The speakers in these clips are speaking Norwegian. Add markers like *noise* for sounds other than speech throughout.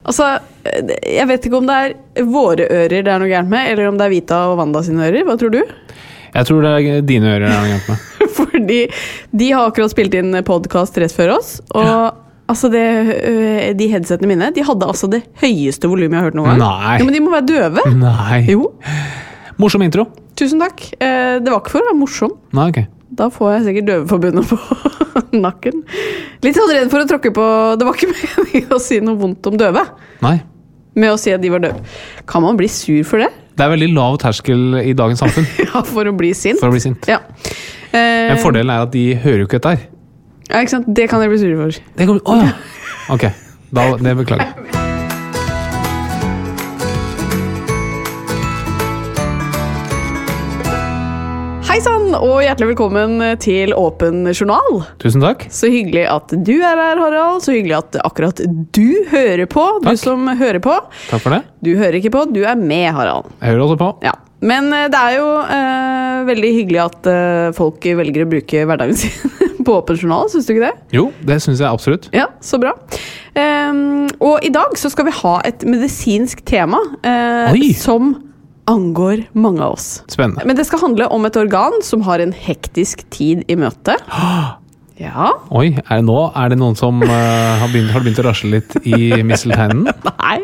Altså, jeg vet ikke om det er våre ører det er noe gærent med, eller om det er Vita og Wanda sine ører. Hva tror du? Jeg tror det er dine ører det er noe gærent med. *laughs* Fordi de har akkurat spilt inn podkast rett før oss, og altså det, øh, de headsetene mine de hadde altså det høyeste volumet jeg har hørt noen gang. Nei. Ja, men de må være døve. Nei. Jo, Morsom intro. tusen takk. Eh, Det var ikke for å være morsom. Nei, ok. Da får jeg sikkert Døveforbundet på *laughs* nakken. Litt sånn redd for å tråkke på Det var ikke *laughs* meningen å si noe vondt om døve. Nei. Med å si at de var døve. Kan man bli sur for det? Det er veldig lav terskel i dagens samfunn *laughs* Ja, for å bli sint? for å bli sint. Ja. Eh, Men fordelen er at de hører jo ikke dette her. ja, ikke sant? Det kan dere bli sure for. Det kommer, oh, ja. Ok, da, det beklager Hei sann, og hjertelig velkommen til Åpen journal. Tusen takk. Så hyggelig at du er her, Harald. Så hyggelig at akkurat du hører på. Du som hører på. Takk for det. Du hører ikke på, du er med, Harald. Jeg hører også på. Ja. Men eh, det er jo eh, veldig hyggelig at eh, folk velger å bruke hverdagen *laughs* sin på Åpen journal, syns du ikke det? Jo, det syns jeg absolutt. Ja, så bra. Um, og i dag så skal vi ha et medisinsk tema eh, som angår mange av oss. Spennende. Men det skal handle om et organ som har en hektisk tid i møte. *gasps* Ja Oi, er det nå er det noen som uh, har, begynt, har begynt å rasle litt i misselteinen? *laughs* Nei.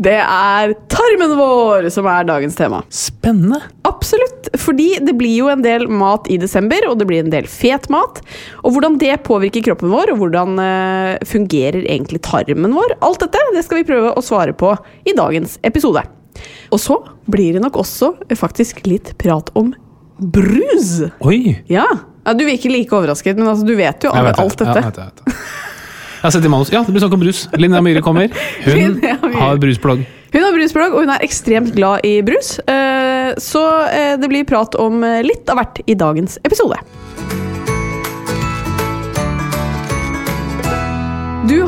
Det er tarmen vår som er dagens tema. Spennende. Absolutt. Fordi det blir jo en del mat i desember, og det blir en del fet mat. Og hvordan det påvirker kroppen vår, og hvordan uh, fungerer egentlig tarmen vår, alt dette det skal vi prøve å svare på i dagens episode. Og så blir det nok også eh, faktisk litt prat om brus. Oi. Ja. ja du virker like overrasket, men altså, du vet jo vet alt dette. Jeg vet jeg vet. Jeg har sett i manus. Ja, det blir snakk om brus. Linnea Myhre kommer. Hun *laughs* har brusplagg. Hun har brusblogg, og hun er ekstremt glad i brus. Eh, Så eh, det blir prat om litt av hvert i dagens episode.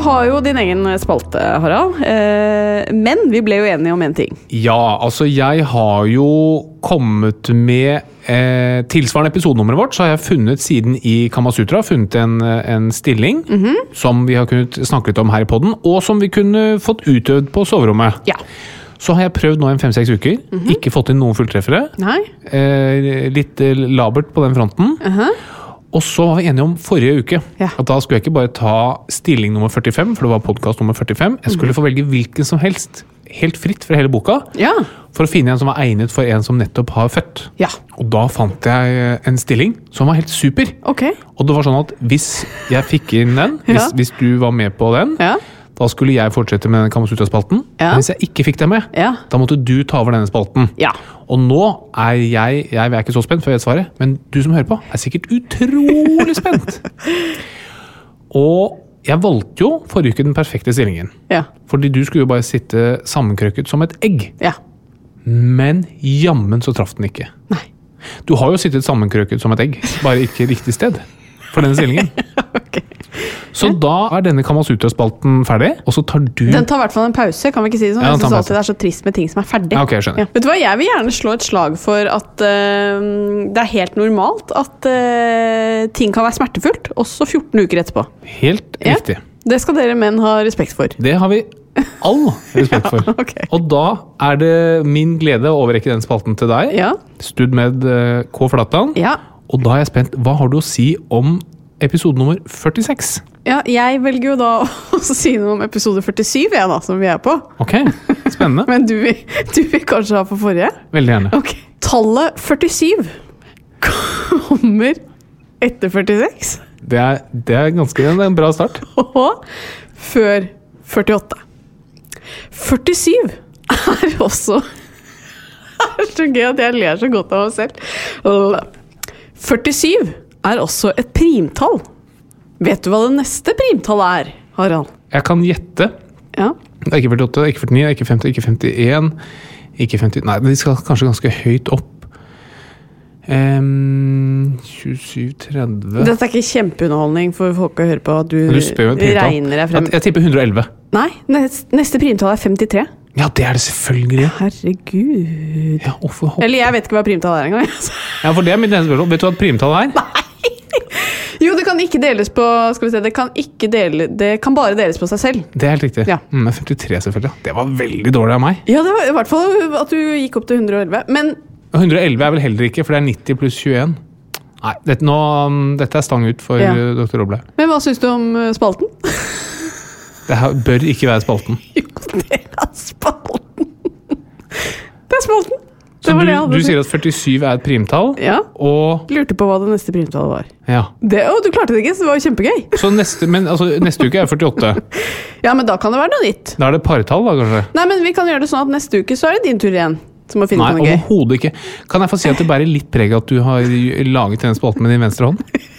Har jo din egen spalte, Harald. Eh, Men vi ble jo enige om én ting. Ja, altså jeg har jo kommet med eh, Tilsvarende episodenummeret vårt, så har jeg funnet siden i Kamasutra funnet en, en stilling som vi har kunnet snakke litt om her i poden, og som vi kunne fått utøvd på soverommet. Ja. Så har jeg prøvd nå en fem-seks uker. Ikke fått inn noen fulltreffere. Nei? Eh, litt eh, labert på den fronten. Og så var vi enige om forrige uke Ja. at da skulle jeg ikke bare ta stilling nummer 45, for det var podkast nummer 45. Jeg skulle få velge hvilken som helst, helt fritt fra hele boka, Ja. for å finne en som var egnet for en som nettopp har født. Ja. Og da fant jeg en stilling som var helt super. Okay. Og det var sånn at hvis jeg fikk inn den, *laughs* hvis, hvis du var med på den, Ja. Da skulle jeg fortsette med Kamasutra-spalten. Ja. Hvis jeg ikke fikk det med, Ja. da måtte du ta over denne spalten. Ja. Og nå er jeg Jeg er ikke så spent, før jeg vet svaret, men du som hører på, er sikkert utrolig spent. *laughs* Og jeg valgte jo forrige uke den perfekte stillingen. Ja. Fordi du skulle jo bare sitte sammenkrøket som et egg. Ja. Men jammen så traff den ikke. Nei. Du har jo sittet sammenkrøket som et egg, bare ikke riktig sted for denne stillingen. *laughs* Ok. Så da er denne Kamasutra-spalten ferdig, og så tar du Den tar i hvert fall en pause. kan vi ikke si det sånn? Ja, jeg syns alltid det er så trist med ting som er ferdig. Ja, jeg. Ja. Vet du hva, Jeg vil gjerne slå et slag for at uh, det er helt normalt at uh, ting kan være smertefullt, også 14 uker etterpå. Helt Ja. riktig. Det skal dere menn ha respekt for. Det har vi all *laughs* respekt for. ok. Og da er det min glede å overrekke den spalten til deg. Ja. Stud med eh, K. Flatland. ja. Og da er jeg spent. Hva har du å si om episode nummer 46? Ja, jeg velger jo da *laughs* å si noe om episode 47, jeg da, som vi er på. Ok, spennende. *laughs* Men du du vil kanskje ha på forrige? Veldig gjerne. Ok. Tallet 47 kommer etter 46 Det er, det er ganske det er en bra start. *laughs* og før 48. 47 er også Det er så gøy at jeg ler så godt av meg selv. 47 er også et primtall. Vet du hva det neste primtallet er, Harald? Jeg kan gjette. Ja. Det er ikke 48, det er ikke 49, det er ikke 50, ikke 51, ikke 50 Nei, de skal kanskje ganske høyt opp. Um, 27, 30 Dette er ikke kjempeunderholdning for folk å høre på at du, Du regner deg frem. Jeg, jeg tipper 111. Nei, neste, neste primtall er 53. Ja, det er det selvfølgelig. Herregud. Ja, Eller jeg vet ikke hva primtall er engang. *laughs* ja, for det er mitt neste spørsmål. Vet du hva et primtall er? *laughs* Jo, det kan ikke deles på Skal vi se, det kan, ikke dele, det kan bare deles på seg selv. Det er helt riktig. Ja. Mm, 53, selvfølgelig. Det var veldig dårlig av meg. Ja, det var i hvert fall at du gikk opp til 111. Men 111 er vel heller ikke, for det er 90 pluss 21. Nei, dette, nå, um, dette er stang ut for Ja. dr. Roblaug. Men hva syns du om uh, spalten? *laughs* Det her bør ikke være spalten. *laughs* Jo, det er spalten! Det er spalten! Så Det var du, du sier at 47 er et primtall, Ja. og Lurte på hva det neste primtallet var. ja. Det, å, du klarte det ikke, så det var jo kjempegøy. *laughs* Så neste, men, altså, neste uke er 48. Ja, men da kan det være noe nytt. Da er det partall, da, kanskje? Nei, men vi kan gjøre det sånn at neste uke så er det din tur igjen. Som å finne Nei, overhodet ikke. Kan jeg få si at det bærer litt preg at du har laget denne spalten med din venstre hånd? *laughs*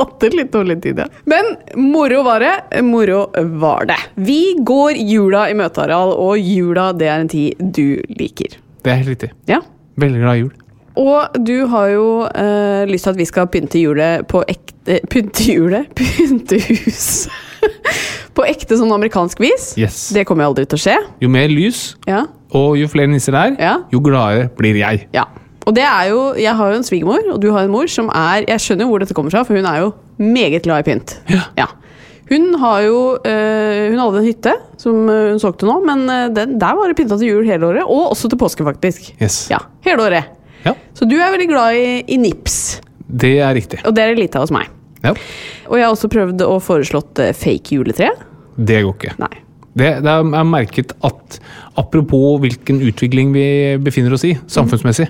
Jeg hadde litt dårlig tid, ja. Men moro var det. Moro var det. Vi går jula i møte, Harald, og jula det er en tid du liker. Det er helt riktig. Ja. Veldig glad i jul. Og du har jo eh, lyst til at vi skal pynte julet på ekte *laughs* Pynte julet? Pynte hus. *laughs* på ekte sånn amerikansk vis. Yes. Det kommer jo aldri til å skje. Jo mer lys, Ja. og jo flere nisser det er, Ja. jo gladere blir jeg. ja. Og det er jo Jeg har jo en svigermor, og du har en mor som er Jeg skjønner jo hvor dette kommer fra, for hun er jo meget glad i pynt. Ja. Hun har jo øh, Hun hadde en hytte som eh, hun solgte nå, men eh, den, der var det pynta til jul hele året. Og også til påske, faktisk. Yes. Ja, hele året. Ja, Så du er veldig glad i, i nips. det er riktig. Og det er det lite av hos meg. Ja, Og jeg har også prøvd å foreslått fake juletre. det går ikke. Nei. Det, det er merket at apropos hvilken utvikling vi befinner oss i, samfunnsmessig,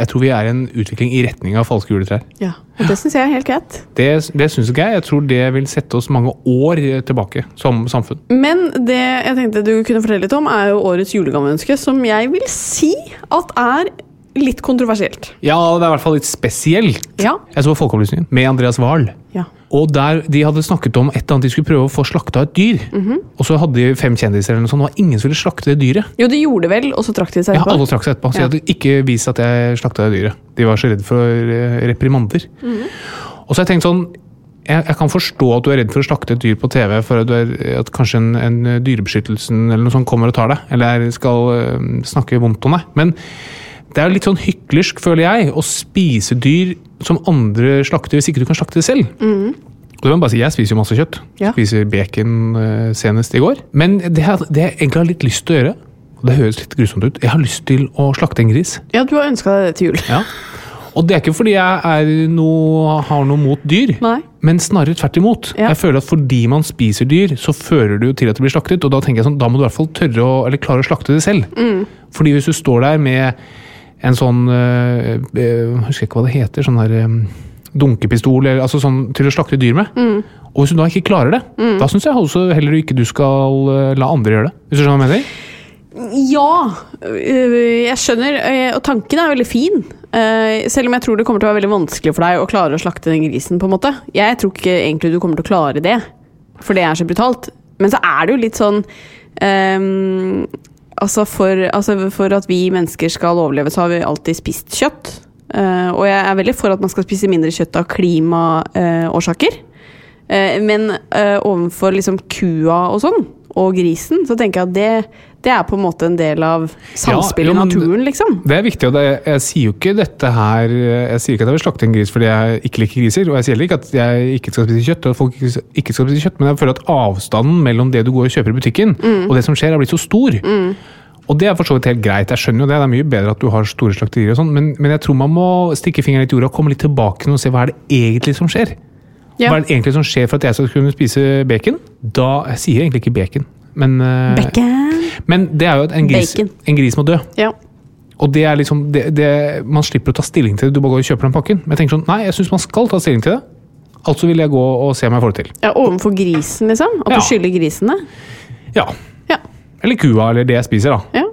jeg tror vi er i en utvikling i retning av falske juletrær. Ja, Og det syns jeg er helt greit. Det, det syns ikke jeg. Jeg tror det vil sette oss mange år tilbake som samfunn. Men det jeg tenkte du kunne fortelle litt om, er jo årets julegaveønske, som jeg vil si at er litt kontroversielt. Ja, det er i hvert fall litt spesielt. Ja. Jeg så Folkeopplysningen med Andreas Wahl. Ja. Og der De hadde snakket om et eller annet de skulle prøve å få slakta et dyr. Og så hadde de fem kjendiser, eller noe sånt, og ingen ville slakte det dyret. Jo, de gjorde det vel, og så trakk de seg etterpå. Ja, alle trakk seg etterpå, så Ja. jeg hadde ikke vist at jeg slakta det dyret. De var så redd for reprimander. Og så har jeg tenkt sånn jeg, jeg kan forstå at du er redd for å slakte et dyr på TV for at, du er, at kanskje en, en dyrebeskyttelsen eller noe sånt kommer og tar deg, eller skal øh, snakke vondt om deg. Men det er litt sånn hyklersk, føler jeg, å spise dyr som andre slakter hvis ikke du kan slakte det selv. Og det må bare si, Jeg spiser jo masse kjøtt. Ja. Spiser bacon eh, senest i går. Men det, jeg- det jeg egentlig har litt lyst til å gjøre, og det høres litt grusomt ut, jeg har lyst til å slakte en gris. Ja, du har ønska deg det til jul. Ja. Og det er ikke fordi jeg er noe, har noe mot dyr, Nei. men snarere tvert imot. Ja. Jeg føler at fordi man spiser dyr, så fører det jo til at det blir slaktet, og da tenker jeg sånn, da må du i hvert fall tørre å, eller klare å slakte det selv. Mm. Fordi hvis du står der med en sånn, øh, øh, jeg husker ikke hva det heter, sånn øh, dunkepistol, eller, altså sånn til å slakte dyr med, Mm. og hvis du da ikke klarer det, da synes jeg også heller ikke du skal øh, la andre gjøre det. Hvis du skjønner hva jeg mener? Ja, jeg skjønner, og tanken er veldig fin. Selv om jeg tror det kommer til å være veldig vanskelig for deg å klare å slakte den grisen. på en måte. Jeg tror ikke egentlig du kommer til å klare det, for det er så brutalt. Men så er det jo litt sånn øhm, altså, for, altså For at vi mennesker skal overleve, så har vi alltid spist kjøtt. Uh, og jeg er veldig for at man skal spise mindre kjøtt av klimaårsaker. Eh, men eh, overfor liksom kua og sånn, og grisen, så tenker jeg at det, det er på en måte en del av samspillet i naturen, liksom. Det er viktig, og det, jeg sier jo ikke dette her Jeg sier ikke at jeg vil slakte en gris fordi jeg ikke liker griser, og jeg sier heller ikke at jeg ikke skal spise kjøtt, og at folk ikke skal spise kjøtt, men jeg føler at avstanden mellom det du går og kjøper i butikken, Mm. og det som skjer, har blitt så stor. Og det er for så vidt helt greit, jeg skjønner jo det, det er mye bedre at du har store slakterier og sånn, men, men jeg tror man må stikke fingeren litt i jorda og komme litt tilbake og se hva er det egentlig som skjer. Ja. Hva er det egentlig som skjer for at jeg skal kunne spise bacon? Da, Jeg sier egentlig ikke bacon, men, eh, men det er jo en gris, en gris må dø. Ja. Og det er liksom, det, det, Man slipper å ta stilling til det, du bare går og kjøper den pakken. Men jeg tenker sånn, nei, jeg syns man skal ta stilling til det. Altså vil jeg gå og se om jeg får det til. ja, overfor grisen, liksom? At Ja. du skylder grisen det? Ja. Ja. Eller kua, eller det jeg spiser, da. ja.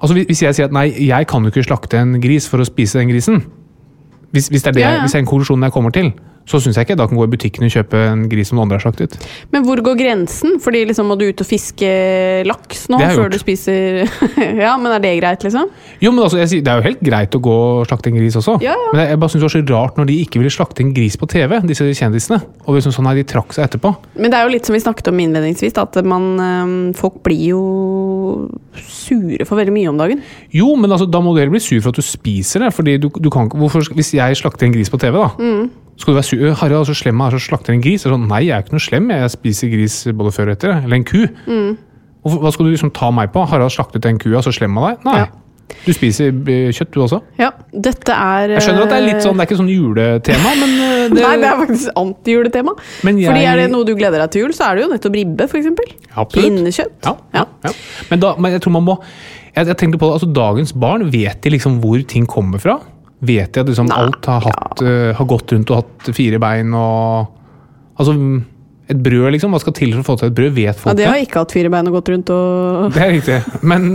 Altså hvis- jeg sier at nei, jeg kan jo ikke slakte en gris for å spise den grisen, hvis, hvis det er det, hvis det er en konklusjon jeg kommer til, så syns jeg ikke da kan gå i butikken og kjøpe en gris som noen andre har slaktet. Men hvor går grensen? Fordi liksom må du ut og fiske laks nå før gjort. du spiser *laughs* Ja, men er det greit, liksom? Jo, men altså, jeg sier, Det er jo helt greit å gå og slakte en gris også. Ja, ja. Men jeg, bare synes det var så rart når de ikke ville slakte en gris på TV, disse kjendisene. Og liksom sånn, her, de trakk seg etterpå. Men det er jo litt som vi snakket om innledningsvis, at man, øhm, folk blir jo sure for veldig mye om dagen. Jo, men altså, da må du heller bli sur for at du spiser det. fordi du, du kan hvorfor, Hvis jeg slakter en gris på TV, da, Mm. Skal du være sur? Harald er så slem så slakter en gris. Sånn, nei, jeg er ikke noe slem, jeg spiser gris både før og etter. Eller en ku. Mm. Og hva skal du liksom ta meg på? Harald slaktet en ku, og så slem av deg? Nei. Ja. Du spiser eh, kjøtt, du også? Ja, dette er Jeg skjønner at det er litt sånn, det er ikke sånn juletema, men eh, *laughs* det, Nei, det er faktisk antijuletema. Jeg- Fordi er det noe du gleder deg til jul, så er det jo nettopp ribbe, f.eks. Absolutt. Pinnekjøtt. Ja, ja, ja. Men, da, men jeg tror man må jeg, jeg tenkte på det, altså Dagens barn, vet de liksom hvor ting kommer fra? Vet de at liksom Nei, alt har, hatt, eh, har gått rundt og hatt fire bein og Altså, et brød, liksom. Hva skal til for å få til et brød? Vet folk det det? har ikke hatt fire bein og gått rundt og Det er riktig. Men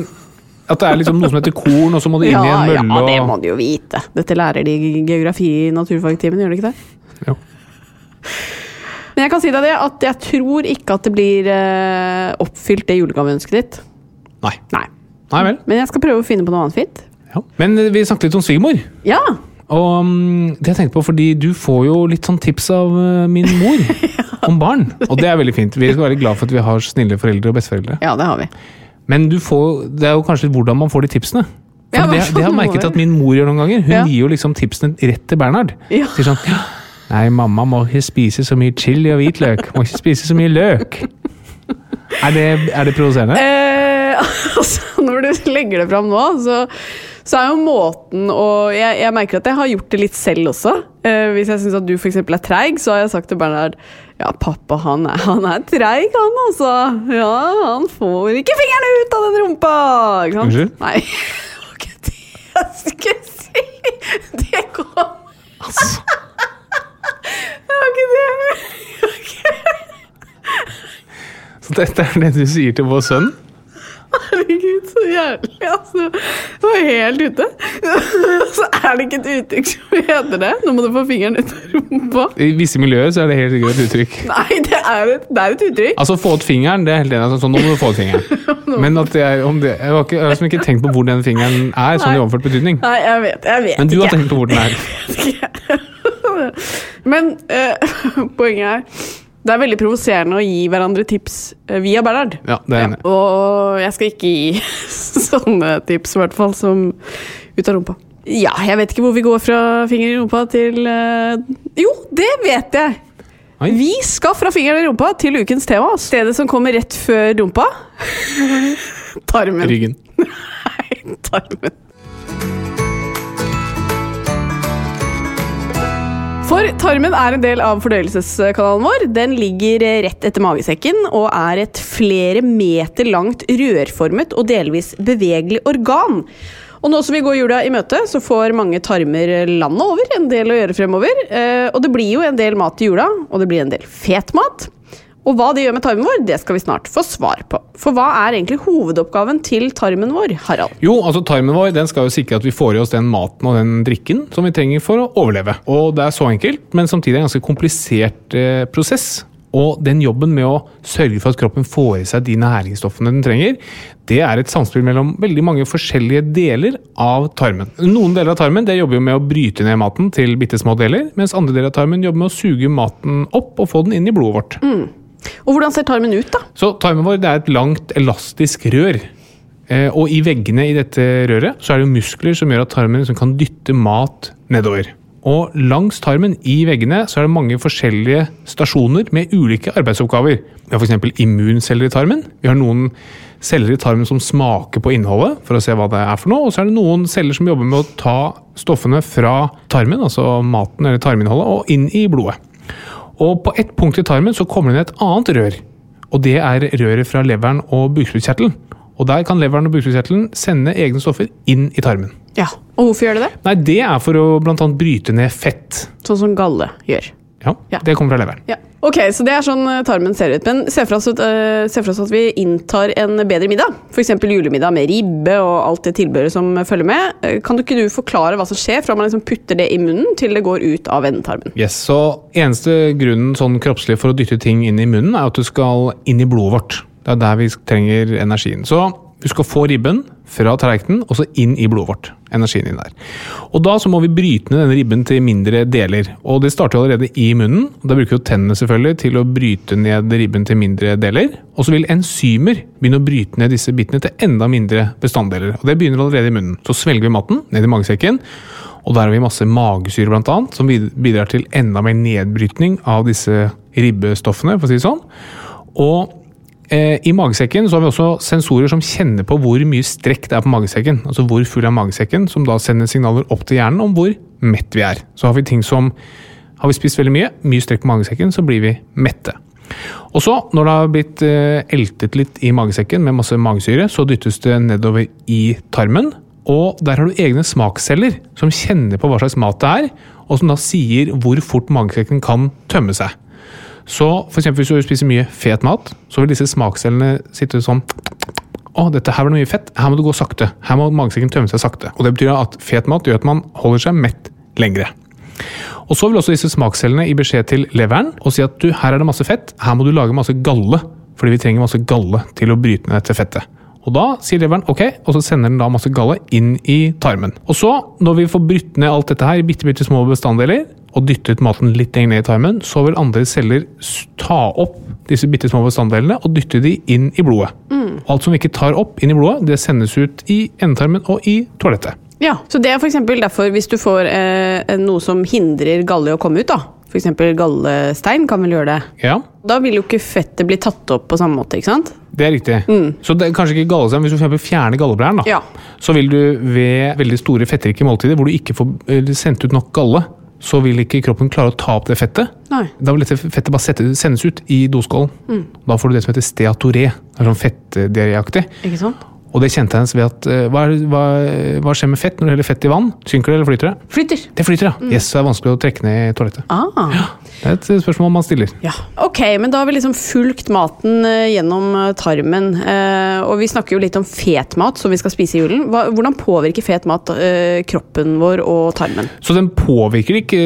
at det er liksom noe som heter korn, og så må det inn i ja, og ja, det må de jo vite. Dette lærer de i geografi i naturfagtimen, gjør de ikke det? Jo. Men jeg kan si deg det at jeg tror ikke at det blir uh, oppfylt det julegaveønsket ditt. Nei. Nei. Nei vel. Men jeg skal prøve å finne på noe annet fint. Ja. Men eh, vi snakket litt om svigermor. Ja! Og mm, det jeg tenkte på, fordi du får jo litt sånn tips av eh, min mor *laughs* om barn. Og det er veldig fint. Vi skal være glad for at vi har snille foreldre og besteforeldre. Ja, det har vi. Men du får, det er jo kanskje hvordan man får de tipsene. Ja, det, det har jeg merket at min mor gjør noen ganger. Hun Ja. gir jo liksom tipsene rett til Bernhard. Ja. Sier sånn Nei, mamma må ikke spise så mye chili og hvitløk. Må ikke spise så mye løk. Er det, er det provoserende? Eh, *laughs* altså, når du legger det fram nå, så, så er jo måten å jeg, jeg merker at jeg har gjort det litt selv også. Eh, hvis jeg syns at du f.eks. er treig, så har jeg sagt til Bernhard ja, pappa han er, han er treig, han altså. Ja, han får ikke fingrene ut av den rumpa! Ikke sant? Unnskyld? Nei, det var ikke det jeg skulle si! Det går Det var ikke det. jeg var Så dette er det du sier til vår sønn? Herregud, så jævlig. Altså. Det var helt ute. Så er det ikke et uttrykk som heter det. Nå må du få fingeren ut av rumpa. I visse miljøer så er det helt sikkert et uttrykk. Nei, det er et, det er et uttrykk. Altså, få ut fingeren, det er helt enig. Altså, sånn, nå må du få ut fingeren. *laughs* Men at om det, jeg, har ikke, jeg har liksom ikke tenkt på hvor den fingeren er, sånn i overført betydning. Nei, jeg vet, jeg vet Men du har ikke. tenkt på hvor den er. *laughs* *laughs* Men uh, poenget er det er veldig provoserende å gi hverandre tips eh, via Bernhard. Ja, det er enig. Og jeg skal ikke gi *laughs* sånne tips, i hvert fall, som ut av rumpa. Ja, jeg vet ikke hvor vi går fra fingeren i rumpa til uh, Jo, det vet jeg! Oi. Vi skal fra fingeren i rumpa til ukens tema. Stedet som kommer rett før rumpa. *laughs* Tarmen. Ryggen. *laughs* Nei, tarmen. For tarmen er en del av fordøyelseskanalen vår. Den ligger rett etter magesekken og er et flere meter langt rørformet og delvis bevegelig organ. Og nå som vi går jula i møte, så får mange tarmer landet over en del å gjøre fremover. Eh, Og det blir jo en del mat i jula, og det blir en del fet mat. Og hva det gjør med tarmen vår, det skal vi snart få svar på. For hva er egentlig hovedoppgaven til tarmen vår, Harald? Jo, altså tarmen vår den skal jo sikre at vi får i oss den maten og den drikken som vi trenger for å overleve. Og det er så enkelt, men samtidig en ganske komplisert eh, prosess Og den jobben med å sørge for at kroppen får i seg de næringsstoffene den trenger, det er et samspill mellom veldig mange forskjellige deler av tarmen. Noen deler av tarmen det jobber jo med å bryte ned maten til bitte små deler, mens andre deler av tarmen jobber med å suge maten opp og få den inn i blodet vårt. Og hvordan ser tarmen ut, da? Så tarmen vår er et langt, elastisk rør. Eh, og i veggene i dette røret så er det jo muskler som gjør at tarmen liksom kan dytte mat nedover. Og langs tarmen i veggene så er det mange forskjellige stasjoner med ulike arbeidsoppgaver. Vi har f.eks. immunceller i tarmen. Vi har noen celler i tarmen som smaker på innholdet for å se hva det er for noe. Og så er det noen celler som jobber med å ta stoffene fra tarmen, altså maten eller tarminnholdet, og inn i blodet. Og på ett punkt i tarmen så kommer det inn et annet rør. Og det er røret fra leveren og bukspyttkjertelen. Og der kan leveren og bukspyttkjertelen sende egne stoffer inn i tarmen. Ja, Og hvorfor gjør det det? Nei, det er for å blant annet bryte ned fett. Sånn som galle gjør. Ja, Ja. Det kommer fra leveren. Ja. Ok, så det er sånn eh, tarmen ser ut. Men se for oss, at, uh, se for oss at vi inntar en bedre middag. F.eks. julemiddag med ribbe og alt det tilbehøret som følger med. Uh, Kan du ikke du forklare hva som skjer fra man liksom putter det i munnen til det går ut av endetarmen? Yes, så Eneste grunnen sånn kroppslig for å dytte ting inn i munnen, er at du skal inn i blodet vårt. Det er der vi trenger energien. Så du skal få ribben fra tallerkenen og så inn i blodet vårt. Energien inn der. Og da så må vi bryte ned denne ribben til mindre deler. Og det starter allerede i munnen. og Da bruker vi tennene selvfølgelig til å bryte ned ribben til mindre deler. Og så vil enzymer begynne å bryte ned disse bitene til enda mindre bestanddeler. Og det begynner allerede i munnen. Så svelger vi maten ned i magesekken. Og der har vi masse magesyre blant annet, som bidrar til enda mer nedbrytning av disse ribbestoffene, for å si det sånn. Og eh, i magesekken så har vi også sensorer som kjenner på hvor mye strekk det er på magesekken. Altså hvor full er magesekken, som da sender signaler opp til hjernen om hvor mett vi er. Så har vi ting som Har vi spist veldig mye, mye strekk på magesekken, så blir vi mette. Og så, når det har blitt eh, eltet litt i magesekken med masse magesyre, så dyttes det nedover i tarmen. Og der har du egne smaksceller som kjenner på hva slags mat det er, og som da sier hvor fort magesekken kan tømme seg. Så eksempel hvis du spiser mye fet mat, så vil disse smakscellene sitte sånn å, dette her var mye fett. Her må du gå sakte. Her må magesekken tømme seg sakte. Og det betyr at fet mat gjør at man holder seg mett lengre. Og så vil også disse smakscellene gi beskjed til leveren og si at du, her er det masse fett, her må du lage masse galle. Fordi vi trenger masse galle til å bryte ned dette fettet. Og da sier leveren ok, og så sender den da masse galle inn i tarmen. Og så, når vi får brytt ned alt dette her i bitte, bitte små bestanddeler, og dyttet maten litt ned i tarmen, så vil andre celler ta opp disse bitte små bestanddelene og dytte de inn i blodet. Mm. alt som vi ikke tar opp inn i blodet, det sendes ut i endetarmen og i toalettet. Ja, Så det er for eksempel derfor hvis du får eh, noe som hindrer galle å komme ut, da. F.eks. gallestein kan vel gjøre det. Ja, Da vil jo ikke fettet bli tatt opp på samme måte, ikke sant? det er riktig. Så det er kanskje ikke gallestein. Hvis du for fjerner galleblæren, da, Ja. så vil du ved veldig store fettrike måltider hvor du ikke får sendt ut nok galle, så vil ikke kroppen klare å ta opp det fettet. Nei. Da vil dette fettet bare sette, sendes ut i doskålen. Da får du det som heter steatoré. Det er sånn fettdiaréaktig. Ikke sant? Og det kjennetegnes ved at eh, hva, er, hva, hva skjer med fett når du heller fett i vann? Synker det eller flyter det? Flyter. Det flyter, ja. Yes, så er det vanskelig å trekke ned i toalettet. Ah. Det er et eh, spørsmål man stiller. Ja. Ok, men da har vi liksom fulgt maten eh, gjennom tarmen. Og vi snakker jo litt om fet mat som vi skal spise i julen. Hvordan påvirker fet mat kroppen vår og tarmen? Så den påvirker ikke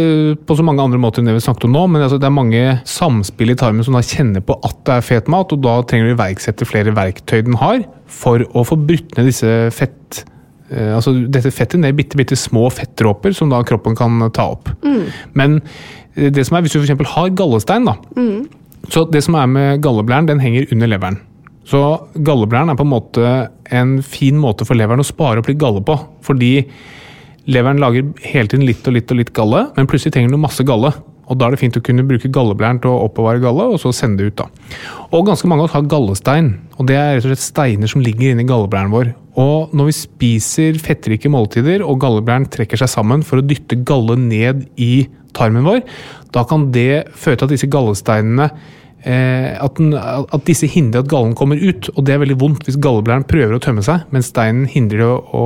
på så mange andre måter enn det vi snakket om nå, men altså, det er mange samspill i tarmen som da kjenner på at det er fet mat, og da trenger du iverksette flere verktøy den har for å få brutt ned disse fett... eh, altså dette fettet ned i bitte, bitte små fettdråper som da kroppen kan ta opp. Men eh, det som er, hvis du f.eks. har gallestein, da, så det som er med galleblæren, den henger under leveren. Så galleblæren er på en måte en fin måte for leveren å spare opp litt galle på. Fordi leveren lager hele tiden litt og litt og litt galle, men plutselig trenger den masse galle. Og da er det fint å kunne bruke galleblæren til å oppbevare galle, og så sende det ut. da. Og ganske mange av oss har gallestein, og det er rett og slett steiner som ligger inni galleblæren vår. Og når vi spiser fettrike måltider, og galleblæren trekker seg sammen for å dytte galle ned i tarmen vår, da kan det føre til at disse gallesteinene eh, at, den, at disse hindrer at gallen kommer ut, og det er veldig vondt hvis galleblæren prøver å tømme seg, men steinen hindrer å, å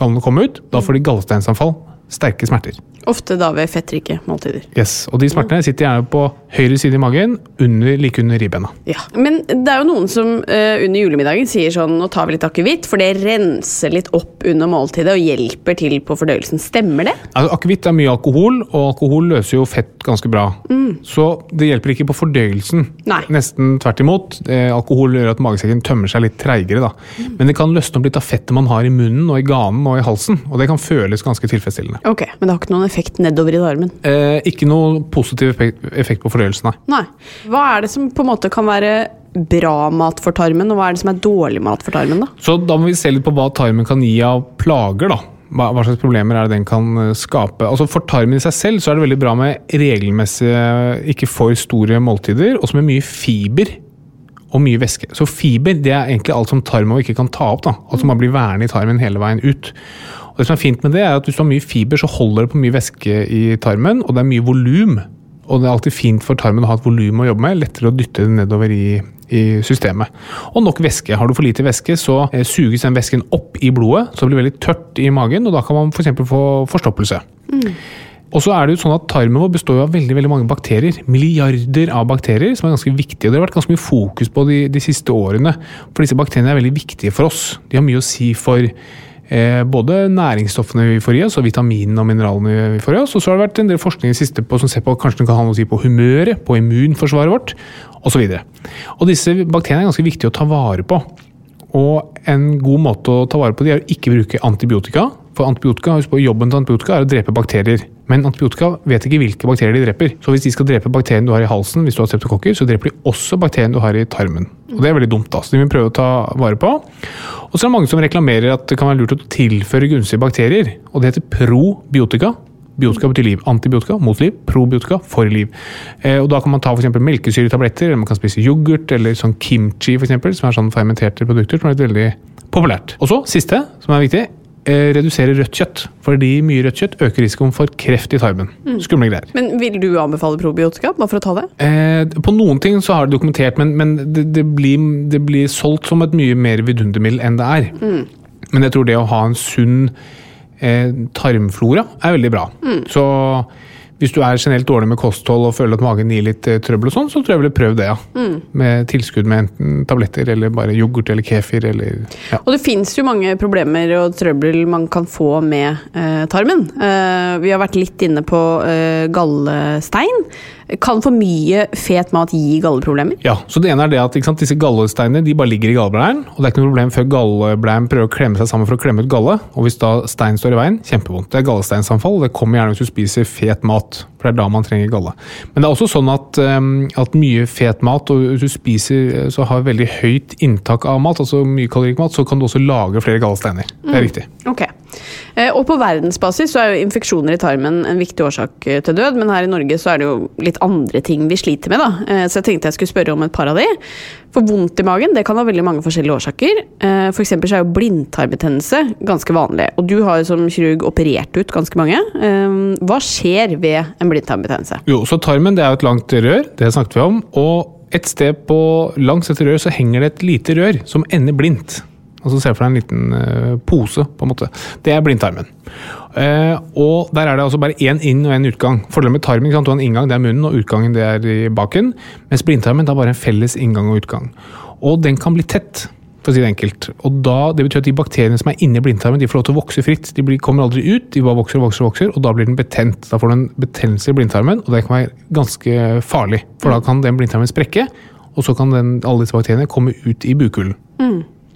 gallen å komme ut. Da får de gallesteinsanfall sterke smerter. Ofte da ved fettrike måltider. Yes, Og de smertene sitter gjerne på høyre side i magen, under, like under ribbena. Ja, Men det er jo noen som uh, under julemiddagen sier sånn nå tar vi litt akevitt, for det renser litt opp under måltidet og hjelper til på fordøyelsen. Stemmer det? Altså, Akevitt er mye alkohol, og alkohol løser jo fett ganske bra. Så det hjelper ikke på fordøyelsen. Nei. Nesten tvert imot. Eh, alkohol gjør at magesekken tømmer seg litt treigere. da. Men det kan løsne opp litt av fettet man har i munnen og i ganen og i halsen. Og det kan føles ganske tilfredsstillende. Ok, Men det har ikke noen effekt nedover i tarmen? Eh, ikke noe positiv effekt, effekt på fordøyelsen, nei. Nei. Hva er det som på en måte kan være bra mat for tarmen, og hva er det som er dårlig mat for tarmen? da? Så da må vi se litt på hva tarmen kan gi av plager, da. Hva, hva slags problemer er det den kan eh, skape? Altså For tarmen i seg selv så er det veldig bra med regelmessige, ikke for store måltider, og som er mye fiber og mye væske. Så fiber det er egentlig alt som tarmen ikke kan ta opp. da, Alt som bare blir værende i tarmen hele veien ut. Og det som er fint med det er at Hvis du har mye fiber, så holder det på mye væske i tarmen, og det er mye volum. Og det er alltid fint for tarmen å ha et volum å jobbe med. Lettere å dytte det nedover i, i systemet. Og nok væske. Har du for lite væske, så eh, suges den væsken opp i blodet, så det blir veldig tørt i magen, og da kan man f.eks. få forstoppelse. Og så er det jo sånn at Tarmen vår består av veldig veldig mange bakterier. Milliarder av bakterier, som er ganske viktige. og Det har vært ganske mye fokus på de, de siste årene. For disse bakteriene er veldig viktige for oss. De har mye å si for både næringsstoffene vi får i oss, og vitaminene og mineralene vi får i oss. Og så har det vært en del forskning i siste på, som ser på kanskje den kan ha noe å si på humøret, på immunforsvaret vårt, osv. Og, og disse bakteriene er ganske viktige å ta vare på. Og en god måte å ta vare på de er å ikke bruke antibiotika. For antibiotika, husk på, jobben til antibiotika er å drepe bakterier. Men antibiotika vet ikke hvilke bakterier de dreper. Så hvis de skal drepe bakterien du har i halsen, hvis du har streptokokker, så dreper de også bakterien du har i tarmen. Og det er veldig dumt, da. Så de vil prøve å ta vare på. Og så er det mange som reklamerer at det kan være lurt å tilføre gunstige bakterier. Og det heter probiotika. Biotika betyr liv. Antibiotika mot liv. Probiotika for liv. Eh, og Da kan man ta eksempel melkesyretabletter, eller man kan spise yoghurt, eller sånn kimchi, for eksempel, som er sånn fermenterte produkter, som er veldig populært. Og så, siste, som er viktig, redusere rødt kjøtt. Fordi mye rødt kjøtt øker risikoen for kreft i tarmen. Skumle greier. Men vil du anbefale probiotika, bare for å ta det? Eh, på noen ting så har det dokumentert, men, men det, det, blir, det blir solgt som et mye mer vidundermiddel enn det er. Men jeg tror det å ha en sunn eh, tarmflora er veldig bra. Så hvis du er generelt dårlig med kosthold og føler at magen gir litt eh, trøbbel, og sånn, så tror jeg jeg ville prøvd det. ja. Med tilskudd med enten tabletter eller bare yoghurt eller kefir. eller ja. Og det fins jo mange problemer og trøbbel man kan få med eh, tarmen. Eh, vi har vært litt inne på eh, gallestein. Kan for mye fet mat gi galleproblemer? Ja, så det ene er det at sant, Disse gallesteinene de bare ligger i galleblæren. og Det er ikke noe problem før galleblæren prøver å klemme seg sammen for å klemme ut galle. og Hvis da stein står i veien, kjempevondt. Det er gallesteinsanfall. og Det kommer gjerne hvis du spiser fet mat. for Det er da man trenger galle. Men det er også sånn at, um, at mye fet mat, og hvis du spiser så har veldig høyt inntak av mat, altså mye kalorisk mat, så kan du også lage flere gallesteiner. Det er riktig. Ok. Eh, og på verdensbasis så er jo infeksjoner i tarmen en viktig årsak eh, til død, men her i Norge så er det jo litt andre ting vi sliter med, da. Eh, så jeg tenkte jeg skulle spørre om et par av de. For vondt i magen det kan ha veldig mange forskjellige årsaker. F.eks. For så er jo blindtarmbetennelse ganske vanlig, og du har jo som kirurg operert ut ganske mange. Eh, Hva skjer ved en blindtarmbetennelse? Jo, så tarmen det er jo et langt rør, det snakket vi om. Og et sted på langs dette røret så henger det et lite rør som ender blindt. Altså Se for deg en liten eh, pose, på en måte. Det er blindtarmen. Eh, og Der er det altså bare én inn og én utgang. Fordelen med tarmen ikke sant? Du har en inngang, det er munnen, og utgangen det er i baken. Mens blindtarmen det er bare en felles inngang og utgang. Og den kan bli tett. For å si det enkelt. Og da, Det betyr at de bakteriene som er inni blindtarmen, de får lov til å vokse fritt. De blir, kommer aldri ut, de bare vokser og vokser, og vokser, og da blir den betent. Da får du en betennelse i blindtarmen, og det kan være ganske farlig. For da kan den blindtarmen sprekke, og så kan den, alle disse bakteriene komme ut i bukhulen.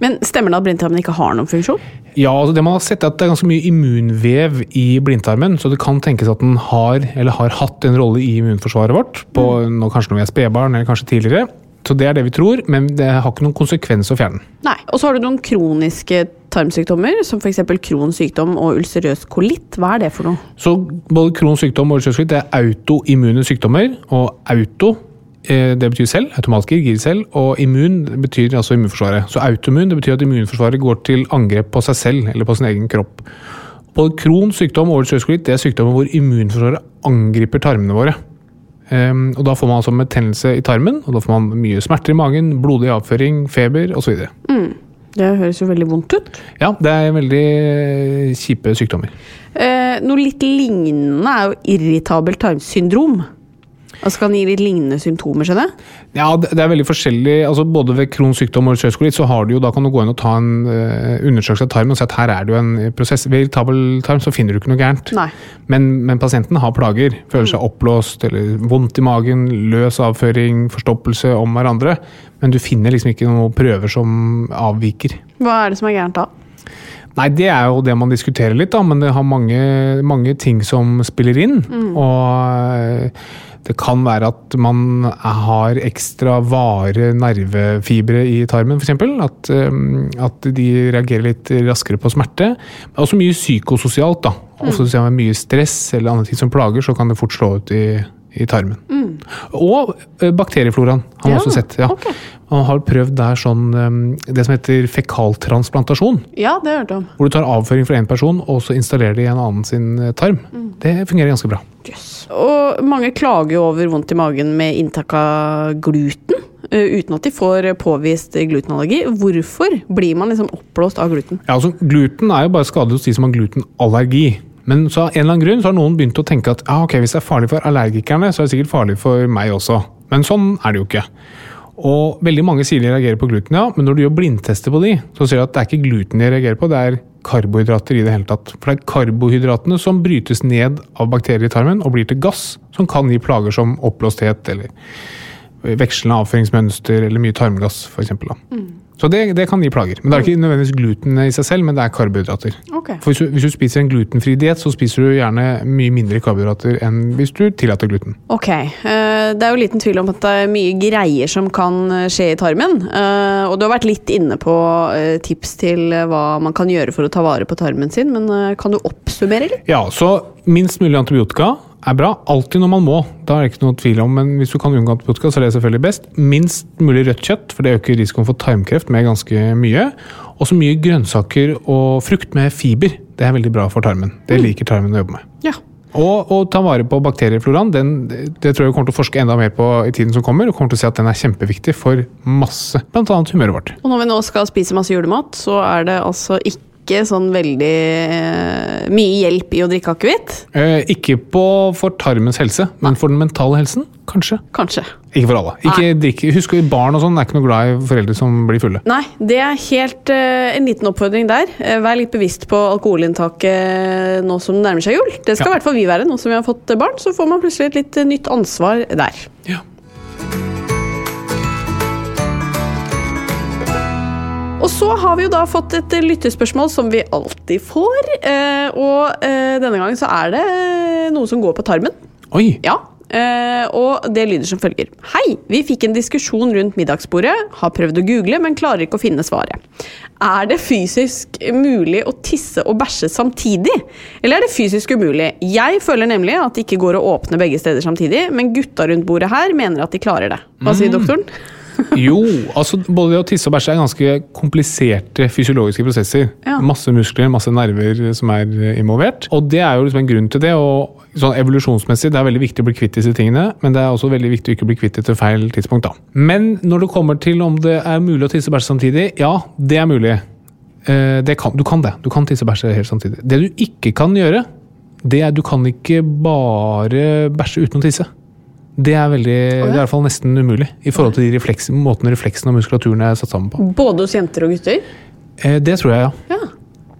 Men Stemmer det at blindtarmen ikke har noen funksjon? Ja, altså det man har sett er at det er ganske mye immunvev i blindtarmen, så det kan tenkes at den har, eller har hatt en rolle i immunforsvaret vårt, på nå kanskje når vi er spedbarn, eller kanskje tidligere. Så det er det vi tror, men det har ikke noen konsekvens å fjerne den. Nei. Og så har du noen kroniske tarmsykdommer, som f.eks. Crohns sykdom og ulcerøs kolitt. Hva er det for noe? Så både Crohns sykdom og ulcerøs kolitt er autoimmune sykdommer, og auto det betyr selv, automatgir, gir selv, og immun betyr altså immunforsvaret. Så autoimmun det betyr at immunforsvaret går til angrep på seg selv eller på sin egen kropp. Både kron, sykdom og årets det er sykdommer hvor immunforsvaret angriper tarmene våre. Um, og Da får man altså betennelse i tarmen, og da får man mye smerter i magen, blodig avføring, feber osv. Det høres jo veldig vondt ut. Ja, det er veldig kjipe sykdommer. Eh, noe litt lignende er jo irritabelt tarmsyndrom. Altså kan gi litt lignende symptomer, skjønner? Ja, det det er veldig forskjellig. altså Både ved Crohns sykdom og ulcerøs kolitt så har du jo, da kan du gå inn og ta en eh, undersøkelse av tarmen og si at her er det jo en prosess. Ved irritabel tarm så finner du ikke noe gærent. Men, men pasienten har plager. Føler seg oppblåst eller vondt i magen, løs avføring, forstoppelse om hverandre. Men du finner liksom ikke noen prøver som avviker. Hva er det som er gærent da? Nei, det er jo det man diskuterer litt, da, men det har mange, mange ting som spiller inn. Og eh, det kan være at man har ekstra vare nervefibre i tarmen, f.eks. At, eh, at de reagerer litt raskere på smerte. Men også mye psykososialt. da. også hvis det er mye stress eller andre ting som plager, så kan det fort slå ut i, i tarmen. Og eh, bakteriefloraen har man Ja, også sett. ja. Okay. Man har prøvd der sånn, eh, det som heter fekaltransplantasjon. Ja, det har jeg hørt om. Hvor du tar avføring fra én person og så installerer det i en annen sin tarm. tarm. Det fungerer ganske bra. Og mange klager jo over vondt i magen med inntak av gluten. eh, Uten at de får påvist glutenallergi. Hvorfor blir man liksom oppblåst av gluten? Ja, altså Gluten er jo bare skadelig hos de som har glutenallergi. Men så av en eller annen grunn så har noen begynt å tenke at ah, ok, hvis det er farlig for allergikerne, så er det sikkert farlig for meg også. Men sånn er det jo ikke. Og veldig mange sier de reagerer på gluten, ja, men når du gjør blindtester på de, så ser du at det er ikke gluten de reagerer på, det er karbohydrater i det hele tatt. For det er karbohydratene som brytes ned av bakterier i tarmen og blir til gass, som kan gi plager som oppblåsthet eller vekslende avføringsmønster eller mye tarmgass, f.eks. Mm. Så det, det kan gi plager. Men det er ikke nødvendigvis gluten i seg selv, men det er karbohydrater. Okay. For hvis du, hvis du spiser en glutenfri diett, så spiser du gjerne mye mindre karbohydrater enn hvis du tillater gluten. Ok, eh, Det er jo liten tvil om at det er mye greier som kan skje i tarmen. eh, Og du har vært litt inne på eh, tips til hva man kan gjøre for å ta vare på tarmen sin, men kan du oppsummere litt? Ja, så minst mulig antibiotika er bra. Alltid når man må. Da er det ikke noe tvil om, men hvis du kan unngå antibiotika, så er det selvfølgelig best. Minst mulig rødt kjøtt, for det øker risikoen for tarmkreft med ganske mye. Og så mye grønnsaker og frukt med fiber. Det er veldig bra for tarmen. Det liker tarmen å jobbe med. Ja. Og å ta vare på bakteriefloraen, den, det tror jeg vi kommer til å forske enda mer på i tiden som kommer. Og kommer til å se at den er kjempeviktig for masse, bl.a. humøret vårt. Og når vi nå skal spise masse julemat, så er det altså ikke sånn veldig eh, mye hjelp i å drikke akevitt. Eh, ikke på, for tarmens helse, men for den mentale helsen, kanskje. Kanskje. Ikke for alle. Ikke drikke, husk barn og sånn er ikke noe glad i foreldre som blir fulle. Nei, det er helt eh, en liten oppfordring der. Eh, vær litt bevisst på alkoholinntaket nå som det nærmer seg jul. Det skal i hvert fall vi være nå som vi har fått barn. Så får man plutselig et litt eh, nytt ansvar der. Ja. Og så har vi jo da fått et lyttespørsmål som vi alltid får. eh, Og eh, denne gangen så er det eh, noe som går på tarmen. Oi! Ja, Uh, og det lyder som følger. Hei, vi fikk en diskusjon rundt middagsbordet. Har prøvd å google, men klarer ikke å finne svaret. Er det fysisk mulig å tisse og bæsje samtidig? Eller er det fysisk umulig? Jeg føler nemlig at det ikke går å åpne begge steder samtidig, men gutta rundt bordet her mener at de klarer det. Hva sier doktoren? Jo, altså både det å tisse og bæsje er ganske kompliserte fysiologiske prosesser. Ja. Masse muskler, masse nerver som er eh, involvert. Og det er jo liksom en grunn til det. og sånn Evolusjonsmessig det er veldig viktig å bli kvitt disse tingene, men det er også veldig viktig å ikke bli kvitt det til feil tidspunkt. da. Men når det kommer til om det er mulig å tisse og bæsje samtidig, ja, det er mulig. Eh, Det kan, du kan det. Du kan tisse og bæsje helt samtidig. Det du ikke kan gjøre, det er du kan ikke bare bæsje uten å tisse. Det er, veldig, det er i hvert fall nesten umulig i forhold til refleks, måten refleksen og muskulaturen er satt sammen på. Både hos jenter og gutter? Eh, Det tror jeg, ja. Ja.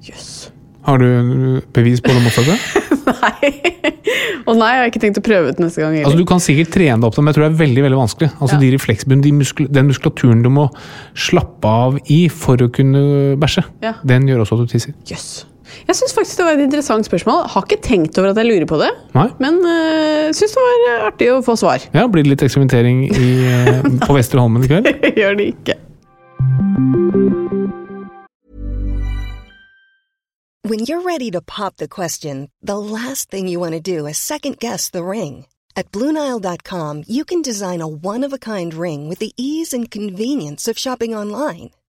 Yes. Har du bevis på det motsatte? *laughs* Nei. Å nei, jeg har ikke tenkt å prøve ut neste gang Eller? Altså, du kan sikkert trene deg opp, men jeg tror det er veldig veldig vanskelig. Altså, Ja. de refleksbunnen, de muskul Den muskulaturen du må slappe av i for å kunne bæsje, Ja. den gjør også at du tisser. Jøss. Jeg syns faktisk det var et interessant spørsmål. Har ikke tenkt over at jeg lurer på det. Nei? Men uh, syns det var eh, artig å få svar. Ja, Blir det litt eksperimentering i, eh, på Vestre Holmen i kveld? *laughs* Gjør det ikke. When you're ready to pop the question, the last thing you want to do is second guess the ring. At Bluenile.com, you can design a one of a kind ring with the ease and convenience of shopping online.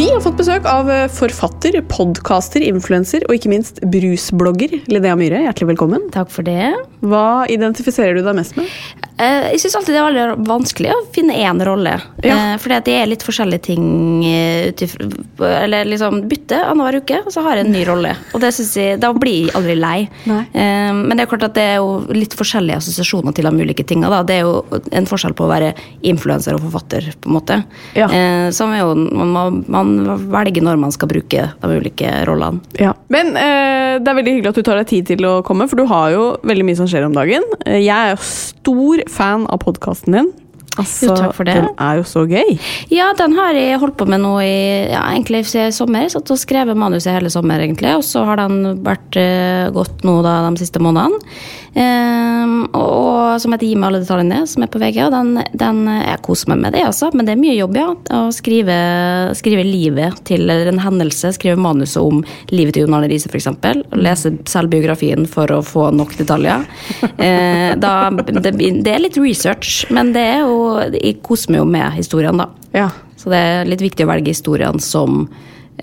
Vi har fått besøk av eh, forfatter, podcaster, influenser og ikke minst brusblogger Linnea Myhre. Hjertelig velkommen. Takk for det. Hva identifiserer du deg mest med? Eh, Jeg syns alltid det er veldig vanskelig å finne én rolle. Ja. Eh, Fordi at det er litt forskjellige ting eh, Eller liksom bytte annenhver uke, og så har jeg en ny rolle. Og det synes jeg, Da blir jeg aldri lei. Nei. Men det er klart at det er jo litt forskjellige assosiasjoner til de ulike tinga. Det er jo en forskjell på å være influenser og forfatter, på en måte. Ja. Som jo, man, man velger når man skal bruke de ulike rollene. Ja. Men det er veldig hyggelig at du tar deg tid til å komme, for du har jo veldig mye som skjer om dagen. Jeg er jo stor fan av podkasten din. Altså, Jo, takk for det. Den er jo så gøy. Ja, den har jeg holdt på med nå i ja, egentlig siden sommer. Satt og skrevet manuset hele sommer, egentlig. Og så har den vært uh, gått nå da, de siste månedene. Um, og, og som heter Gi meg alle detaljene, som er på VG. Og den, den, jeg koser meg med det, altså. Men det er mye jobb, ja. Å skrive, skrive livet til eller en hendelse. Skrive manuset om livet til Jon Arne Riise, f.eks. Lese selvbiografien for å få nok detaljer. Uh, *laughs* da, det, det er litt research, men det er jo Jeg koser meg jo med historien, da. Ja. Så det er litt viktig å velge historiene som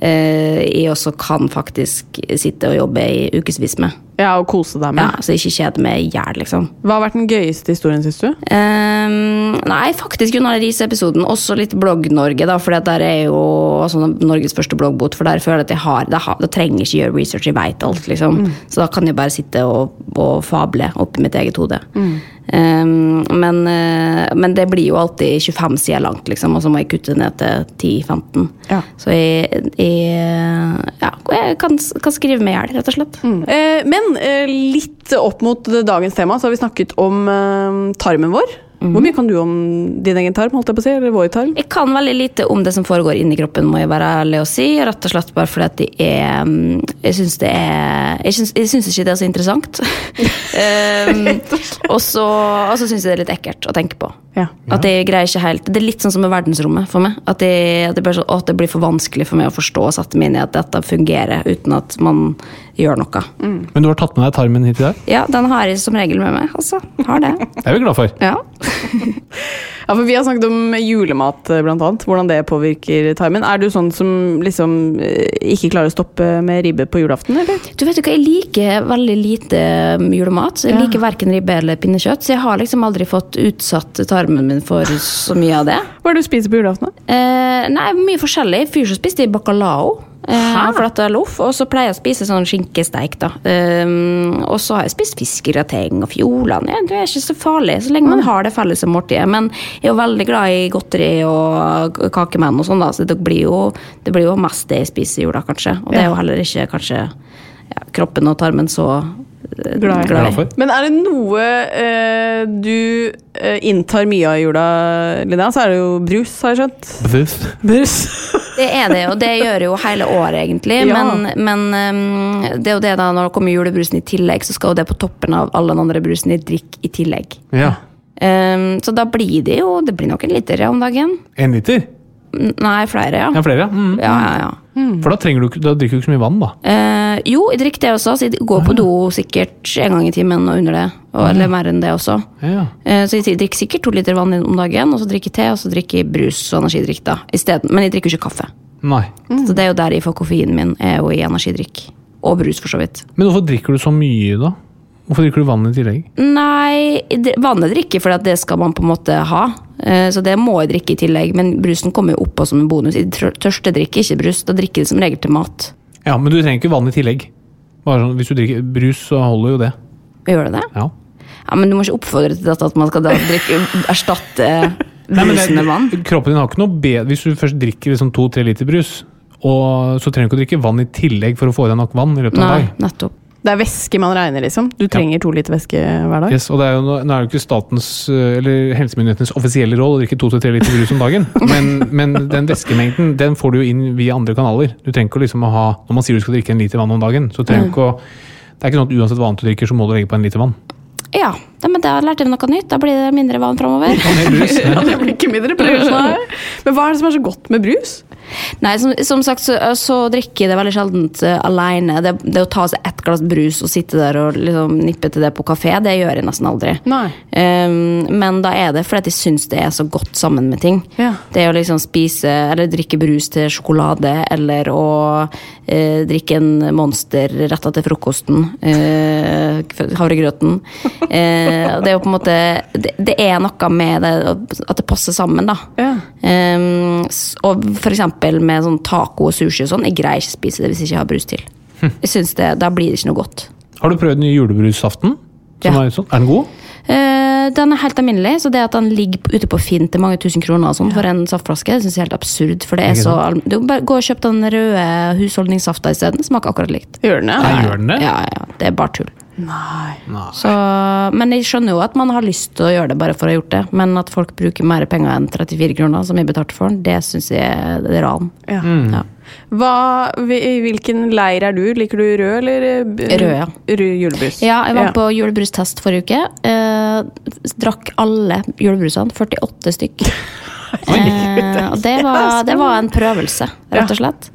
eh, jeg også kan faktisk sitte og jobbe i ukevis med. Ja, og kose deg med. Ja, så ikke kjede meg i hjel, liksom. Hva har vært den gøyeste historien, syns du? Um, nei, faktisk Gunnar Riise-episoden. Også litt Blogg-Norge, da, for der er jo altså, Norges første bloggbot. For der føler jeg at jeg har Da, da trenger jeg ikke gjøre research, jeg veit alt, liksom. Så da kan jeg bare sitte og, og fable oppi mitt eget hode. Ehm, men, uh, men det blir jo alltid 25 sider langt, liksom, og så må jeg kutte ned til 10-15. Ja. Så jeg, jeg, ja, jeg kan, kan skrive meg i hjel, rett og slett. Eh, men eh, litt opp mot dagens tema, så har vi snakket om eh, tarmen vår. Hvor mye kan du om din egen tarm, holdt jeg på å si? Eller vår tarm? Jeg kan veldig lite om det som foregår inni kroppen, må jeg være ærlig og si. Rett og slett bare fordi at det er mm, Jeg syns det er Jeg syns, jeg syns ikke det er så interessant. *laughs* um, og så altså syns jeg det er litt ekkelt å tenke på. Ja. At jeg greier ikke helt Det er litt sånn som med verdensrommet for meg. At, jeg, at, det, blir så, at det blir for vanskelig for meg å forstå og sette meg inn i at dette fungerer uten at man gjør noe. Men du har tatt med deg tarmen hit i dag? Ja, den har jeg som regel med meg. Altså. Har det. Det er vi glad for. Ja. *laughs* Ja, for Vi har snakket om julemat, eh, blant annet. Hvordan det påvirker tarmen. Er du sånn som liksom eh, ikke klarer å stoppe med ribbe på julaften, eller? Du vet jo hva, Jeg liker veldig lite um, julemat. Jeg Ja. liker verken ribbe eller pinnekjøtt. Så jeg har liksom aldri fått utsatt tarmen min for så mye av det. Hva er det du spiser på julaften? da? Eh, nei, mye forskjellig. Fyr så spiste jeg bacalao. For det er loff, og så pleier jeg å spise sånn skinkesteik. da. Um, og så har jeg spist fiskegrateng og fjolene. Ja, det er ikke så farlig, så lenge man har det felles som måltidet. Men jeg er jo veldig glad i godteri og kakemenn og sånn, da, så det blir, jo, det blir jo mest det jeg spiser i jula, kanskje. Og det er jo heller ikke kanskje ja, kroppen og tarmen så Glad i. Glad for. Men er det noe eh, du eh, inntar mye av i jula, Linnea, så er det jo brus, har jeg skjønt. Brus. Brus. Det er det, og det gjør jo hele året, egentlig. Ja. Men, men um, det er jo det da, når det kommer julebrusen i tillegg, så skal jo det på toppen av alle den andre brusene i drikk i tillegg. Ja. Um, så da blir det jo Det blir nok en liter ja, om dagen. En liter? N- Nei, flere, ja. Ja, flere, ja. Mm. Ja, ja, ja. For da, du, da drikker du ikke så mye vann, da. Eh, jo, jeg drikker det også, så jeg går på do sikkert en gang i timen og under det. Og, eller mer enn det også. Ja. Eh, så jeg drikker sikkert to liter vann om dagen, og så drikker jeg te, og så drikker jeg brus og energidrikk. da, isteden. Men jeg drikker ikke kaffe. Nei. Så det er jo der jeg får koffeinen min, er jo i energidrikk. Og brus, for så vidt. Men hvorfor drikker du så mye, da? Hvorfor drikker du vann i tillegg? Nei, vannet drikker fordi at det skal man på en måte ha. Eh, Så det må jeg drikke i tillegg, men brusen kommer jo oppå som en bonus. Jeg tør- tørste drikker ikke brus, da drikker jeg det som regel til mat. Ja, men du trenger ikke vann i tillegg. Bare sånn, hvis du drikker brus, så holder jo det. Gjør det det? Ja. Ja, men du må ikke oppfordre til at man skal da drikke, erstatte *laughs* Nei, brusen med vann. kroppen din har ikke noe bedre Hvis du først drikker liksom to-tre liter brus, og så trenger du ikke å drikke vann i tillegg for å få i deg nok vann i løpet av en dag. nettopp. Det er væske man regner, liksom. Du trenger to liter væske hver dag. Yes, og det er jo, nå er det jo ikke statens, eh, eller helsemyndighetenes offisielle råd å drikke to-tre liter brus om dagen, *laughs* men, men den væskemengden den får du jo inn via andre kanaler. Du trenger ikke liksom å ha, Når man sier du skal drikke en liter vann om dagen, så trenger du ikke å det er ikke sånn at uansett hva annet du drikker, så må du legge på en liter vann. Ja, men da lærte vi noe nytt. Da blir det mindre vann framover. *laughs* Ja. Det blir ikke mindre brus. Nei. *laughs* Men hva er det som er så godt med brus? Nei, som, som sagt så, så drikker jeg det veldig sjeldent uh, alene. Det, det å ta seg ett glass brus og sitte der og liksom nippe til det på kafé, det gjør jeg nesten aldri. Um, men da er det fordi de jeg syns det er så godt sammen med ting. Ja. Det å liksom spise eller drikke brus til sjokolade, eller å uh, drikke en Monster rett til frokosten. Uh, havregrøten. *laughs* Det er jo på en måte det, det er noe med det at det passer sammen, da. Ja. Um, og for eksempel med sånn taco og sushi og sånn, jeg greier ikke å spise det hvis jeg ikke har brus til. Jeg synes det, Da blir det ikke noe godt. Har du prøvd den nye julebrusaften? Som Ja. er, sånn? er den god? Uh, den er helt alminnelig, så det at den ligger ute på Finn til mange tusen kroner og sånn for en saftflaske, det synes jeg er helt absurd. For det er så Du bare gå og kjøp den røde husholdningssafta isteden. Smaker akkurat likt. Gjør den det? Det? Ja, ja, det er bare tull. Nei. Så, men jeg skjønner jo at man har lyst til å gjøre det bare for å ha gjort det. Men at folk bruker mer penger enn 34 kroner, som jeg betalte for den, det syns jeg er ran. Ja. Ja. Hva, I hvilken leir er du? Liker du rød eller eh, Rød, ja. Rød julebrus. Ja, jeg var på julebrustest forrige uke. Eh, drakk alle julebrusene. 48 stykk. *laughs* Eh, og det var, det var en prøvelse, rett og slett.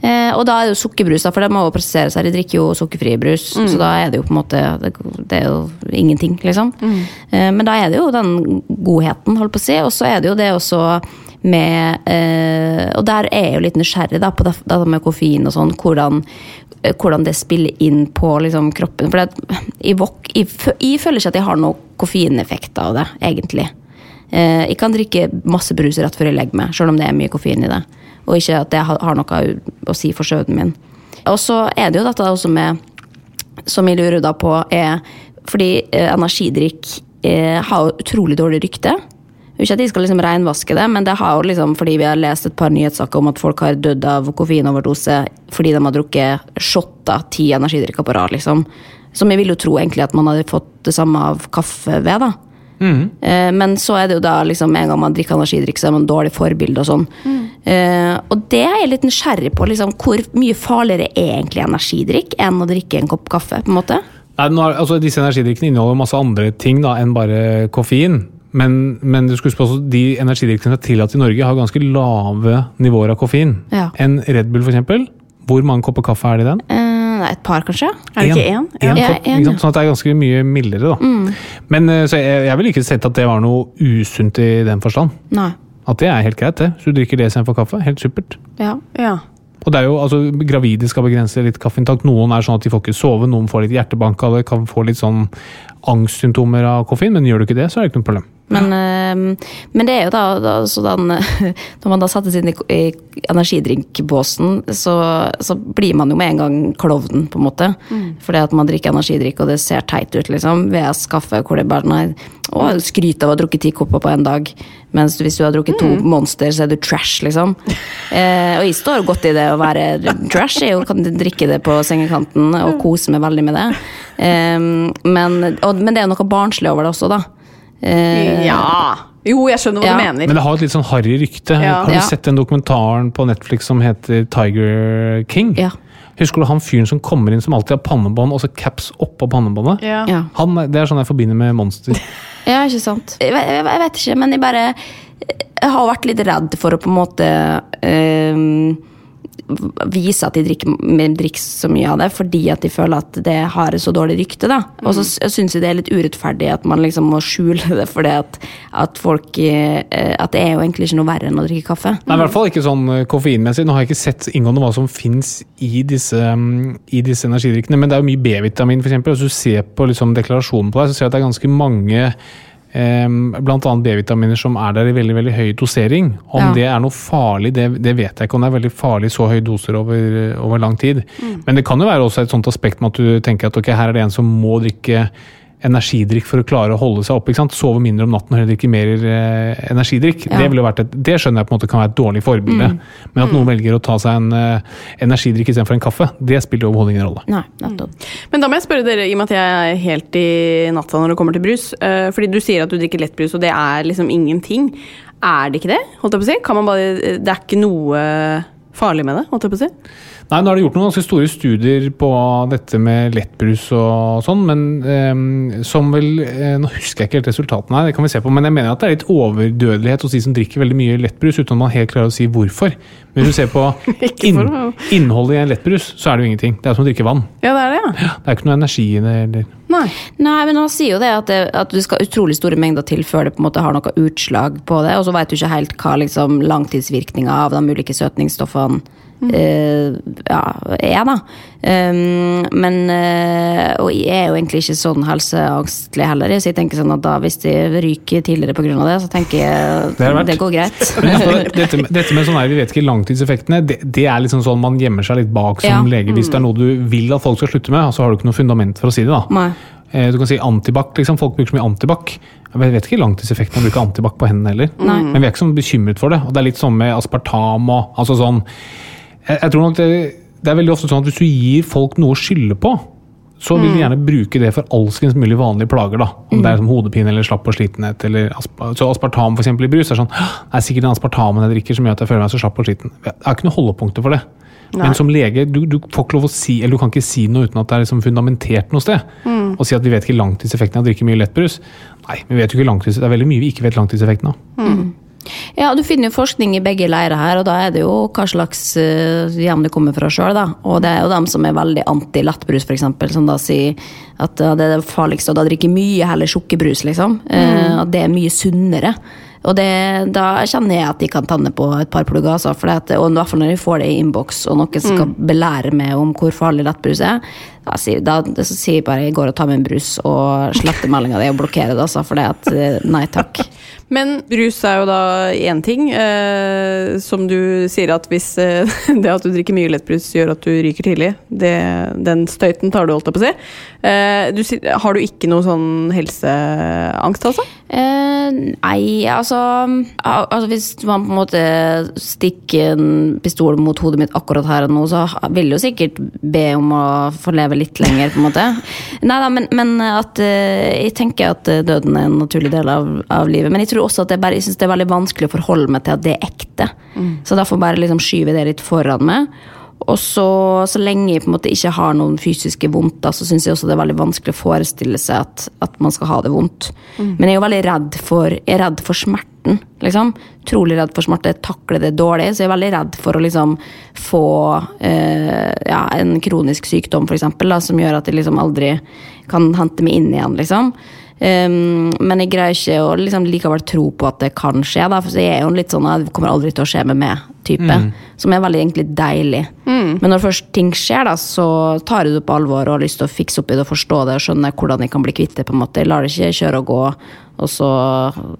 Eh, og da er det jo sukkerbrus, da, for det må jo presisere seg. De drikker jo sukkerfri brus, så da er det jo på en måte Det, det er jo ingenting, liksom. Eh, men da er det jo den godheten, holdt på å si. Og så er det jo det også med eh, Og der er jeg jo litt nysgjerrig da, på det, det med koffein og sånn. Hvordan, eh, hvordan det spiller inn på liksom, kroppen. For det, jeg, våk- jeg, jeg føler ikke at jeg har noen koffeineffekt av det, egentlig. Eh, jeg kan drikke masse brus rett før jeg legger meg, selv om det er mye koffein i det. Og ikke at det har, noe å si for søvnen min. Og så er det jo dette også med Som jeg lurer da på, er Fordi eh, energidrikk eh, har utrolig dårlig rykte. Ikke at de skal liksom renvaske det, men det har jo liksom, fordi vi har lest et par nyhetssaker om at folk har dødd av koffeinoverdose fordi de har drukket shotter ti energidrikker på rad. liksom. Som jeg vil jo tro egentlig at man hadde fått det samme av kaffe ved. da. Eh, Men så er det jo da liksom en gang man drikker energidrikk, så er man dårlig forbilde og sånn. Eh, og det er jeg litt nysgjerrig på. liksom, Hvor mye farligere er egentlig energidrikk enn å drikke en kopp kaffe? på en måte? Nei, er, altså, disse energidrikkene inneholder masse andre ting da, enn bare koffein. Men, men du skal huske på de energidrikkene som er tillatt i Norge, har ganske lave nivåer av koffein. Ja. En Red Bull, for eksempel. Hvor mange kopper kaffe er det i den? Eh, et par, kanskje? Er det ikke én? En Ja, en, ja. Sånn at det er ganske mye mildere, da. Men eh, så jeg, jeg vil ikke sett at det var noe usunt i den forstand. Nei. At det er helt greit, det. Så du drikker det istedenfor kaffe. Helt supert. Ja. Ja. Og det er jo, altså, Gravide skal begrense litt kaffeinntak. Noen er sånn at de får ikke sove, noen får litt hjertebank det, kan få litt sånn angstsymptomer av koffein, men gjør du ikke det, så er det ikke noe problem. Men, eh, men det er jo da, da sånn *laughs* Når man da settes inn i, i energidrinkbåsen, så, så blir man jo med en gang klovnen, på en måte. Fordi at man drikker energidrikk, og det ser teit ut, liksom. VS kaffe, hvor det bare nei, å, skryt av å ha drukket ti kopper på en dag. Mens hvis du har drukket to Monster, så er du trash, liksom. *laughs* Eh, og jeg står godt i det å være trash. Jeg kan drikke det på sengekanten og kose meg veldig med det. Eh, men, og, men det er noe barnslig over det også, da. Eh, ja. Jo, jeg skjønner hva Ja. du mener. Men det har et litt sånn harry rykte. Ja. Har du Ja. sett den dokumentaren på Netflix som heter Tiger King? Ja. Husker du han fyren som kommer inn som alltid har pannebånd, og så caps oppå pannebåndet? Ja. Ja. Han, det er sånn jeg forbinder med Monster. *laughs* Ja, ikke sant. Jeg, vet- jeg, jeg vet ikke, men jeg bare Jeg har vært litt redd for å på en måte ehm, viser at de drikker, drikker så mye av det fordi at de føler at det har så dårlig rykte. da. Og så mm. syns jeg det er litt urettferdig at man liksom må skjule *laughs* det fordi at, at folk eh, At det er jo egentlig ikke noe verre enn å drikke kaffe. Nei, I hvert fall ikke sånn eh, koffeinmessig. Nå har jeg ikke sett inngående hva som fins i, disse, mm, i disse energidrikkene, men det er jo mye B-vitamin, f.eks. Hvis du ser på liksom deklarasjonen på deg, så ser jeg at det er ganske mange Bl.a. B-vitaminer som er der i veldig veldig høy dosering. Om ja. det er noe farlig, det, det, vet jeg ikke. Om det er veldig farlig så høye doser over, over lang tid. Mm. Men det kan jo være også et sånt aspekt med at du tenker at ok, her er det en som må drikke energidrikk for å klare å holde seg oppe. ikke sant? Sove mindre om natten og heller drikke mer eh, energidrikk. Ja. Det, vært et, det skjønner jeg på en måte kan være et dårlig forbilde. Mm. Men at noen mm. velger å ta seg en eh, energidrikk istedenfor en kaffe, det spiller overhodet ingen rolle. Nei, nettopp. Mm. Men da må jeg spørre dere, i og med at jeg er helt i natta når det kommer til brus. Eh, fordi du sier at du drikker lettbrus, og det er liksom ingenting. Er det ikke det? holdt jeg på å si? Kan man bare, det er ikke noe farlig med det? holdt jeg på å si? Nei, Nå har det gjort noen ganske store studier på dette med lettbrus og sånn, men eh, som vel eh, Nå husker jeg ikke helt resultatene her, det kan vi se på, men jeg mener at det er litt overdødelighet hos de som drikker veldig mye lettbrus, uten at man helt klarer å si hvorfor. Men hvis du ser på *laughs* inn, innholdet i en lettbrus, så er det jo ingenting. Det er som å drikke vann. Ja, Det er det, ja. ja det er ikke noe energi i det. Eller. Nei. Nei, men han sier jo det at, det at, du skal utrolig store mengder til før det på en måte har noe utslag på det, og så vet du ikke helt hva liksom, langtidsvirkninga av de ulike søtningsstoffene Uh, ja, er, da. Um, men uh, Og jeg er jo egentlig ikke sånn helseangstlig heller, så jeg tenker sånn at da hvis de ryker tidligere pga. det, så tenker jeg *laughs* det, det går greit. *laughs* dette, dette, med sånn her, vi vet ikke langtidseffektene, det, det, er liksom sånn man gjemmer seg litt bak som ja. lege. Hvis det er noe du vil at folk skal slutte med, så har du ikke noe fundament for å si det. da. Nei. Eh, du kan si antibac. Liksom. Folk bruker så mye antibac. Jeg vet ikke langtidseffekten av å bruke antibac på hendene heller. Nei. Men vi er ikke så bekymret for det. Og det er litt sånn med aspartam og altså sånn jeg, jeg tror nok det, det, er veldig ofte sånn at hvis du gir folk noe å skylde på, så vil de mm. gjerne bruke det for alskens mulig vanlige plager. da. Om mm. det er som hodepine eller slapp og slitenhet. eller så Aspartam for eksempel, i brus er sånn det er sikkert den aspartamen jeg drikker som gjør at jeg føler meg så slapp og sliten. Jeg har ikke noe holdepunkter for det. Nei. Men som lege, du, du, får ikke lov å si, eller du kan ikke si noe uten at det er liksom fundamentert noe sted. Mm. Og si at vi vet ikke langtidseffekten av å drikke mye lettbrus. Nei, vi vet jo ikke langtids, det er veldig mye vi ikke vet langtidseffekten av. Mm. Ja, du finner jo forskning i begge leirer her, og da er det jo hva slags uh, hjem det kommer fra sjøl, da. Og det er jo dem som er veldig anti lettbrus, f.eks., som da sier at det er det farligste, og da drikker mye heller sukkerbrus, liksom. Uh, mm. At det er mye sunnere. Og det, da kjenner jeg at de kan tanne på et par plugger. Altså, det, og i hvert fall når de får det i innboks, og noen skal mm. belære meg om hvor farlig lettbrus er, sier, da, så sier jeg bare jeg går og tar meg en brus og sletter meldinga di og blokkerer det. Altså, for det at eh, nei takk. *laughs* Men brus er jo da én ting. Eh, som du sier at hvis eh, *laughs* det at du drikker mye lettbrus gjør at du ryker tidlig, det, den støyten tar du, holdt jeg på å si. Eh, du, har du ikke noe sånn helseangst, altså? Eh, nei, altså, altså Hvis man på en måte stikker en pistol mot hodet mitt akkurat her og nå, så vil jeg jo sikkert be om å få leve litt lenger, på en måte. Nei da, men, men, at uh, jeg tenker at eh, døden er en naturlig del av, av livet. Men jeg tror også at det bare, jeg synes det er veldig vanskelig å forholde meg til at det er ekte. Mm. Så derfor bare liksom skyver det litt foran meg. Og så, så lenge jeg på en måte ikke har noen fysiske vondter, så syns jeg også det er veldig vanskelig å forestille seg at, at man skal ha det vondt. Mm. Men jeg er jo veldig redd for, jeg er redd for smerten. liksom. Utrolig redd for smerte. Takler det dårlig, så jeg er veldig redd for å liksom få eh, ja, en kronisk sykdom, eksempel, som gjør at jeg liksom aldri kan hente meg inn igjen, liksom. Um, men jeg greier ikke å liksom likevel tro på at det kan skje. Da, for jeg er jo litt sånn at det kommer aldri til å skje med meg-type. Mm. Som er veldig egentlig deilig. Mm. Men når først ting skjer, da, så tar jeg det på alvor og har lyst til å fikse opp i det og forstå det og skjønne hvordan jeg kan bli kvitt det. på en måte. Jeg lar det ikke kjøre og gå, og så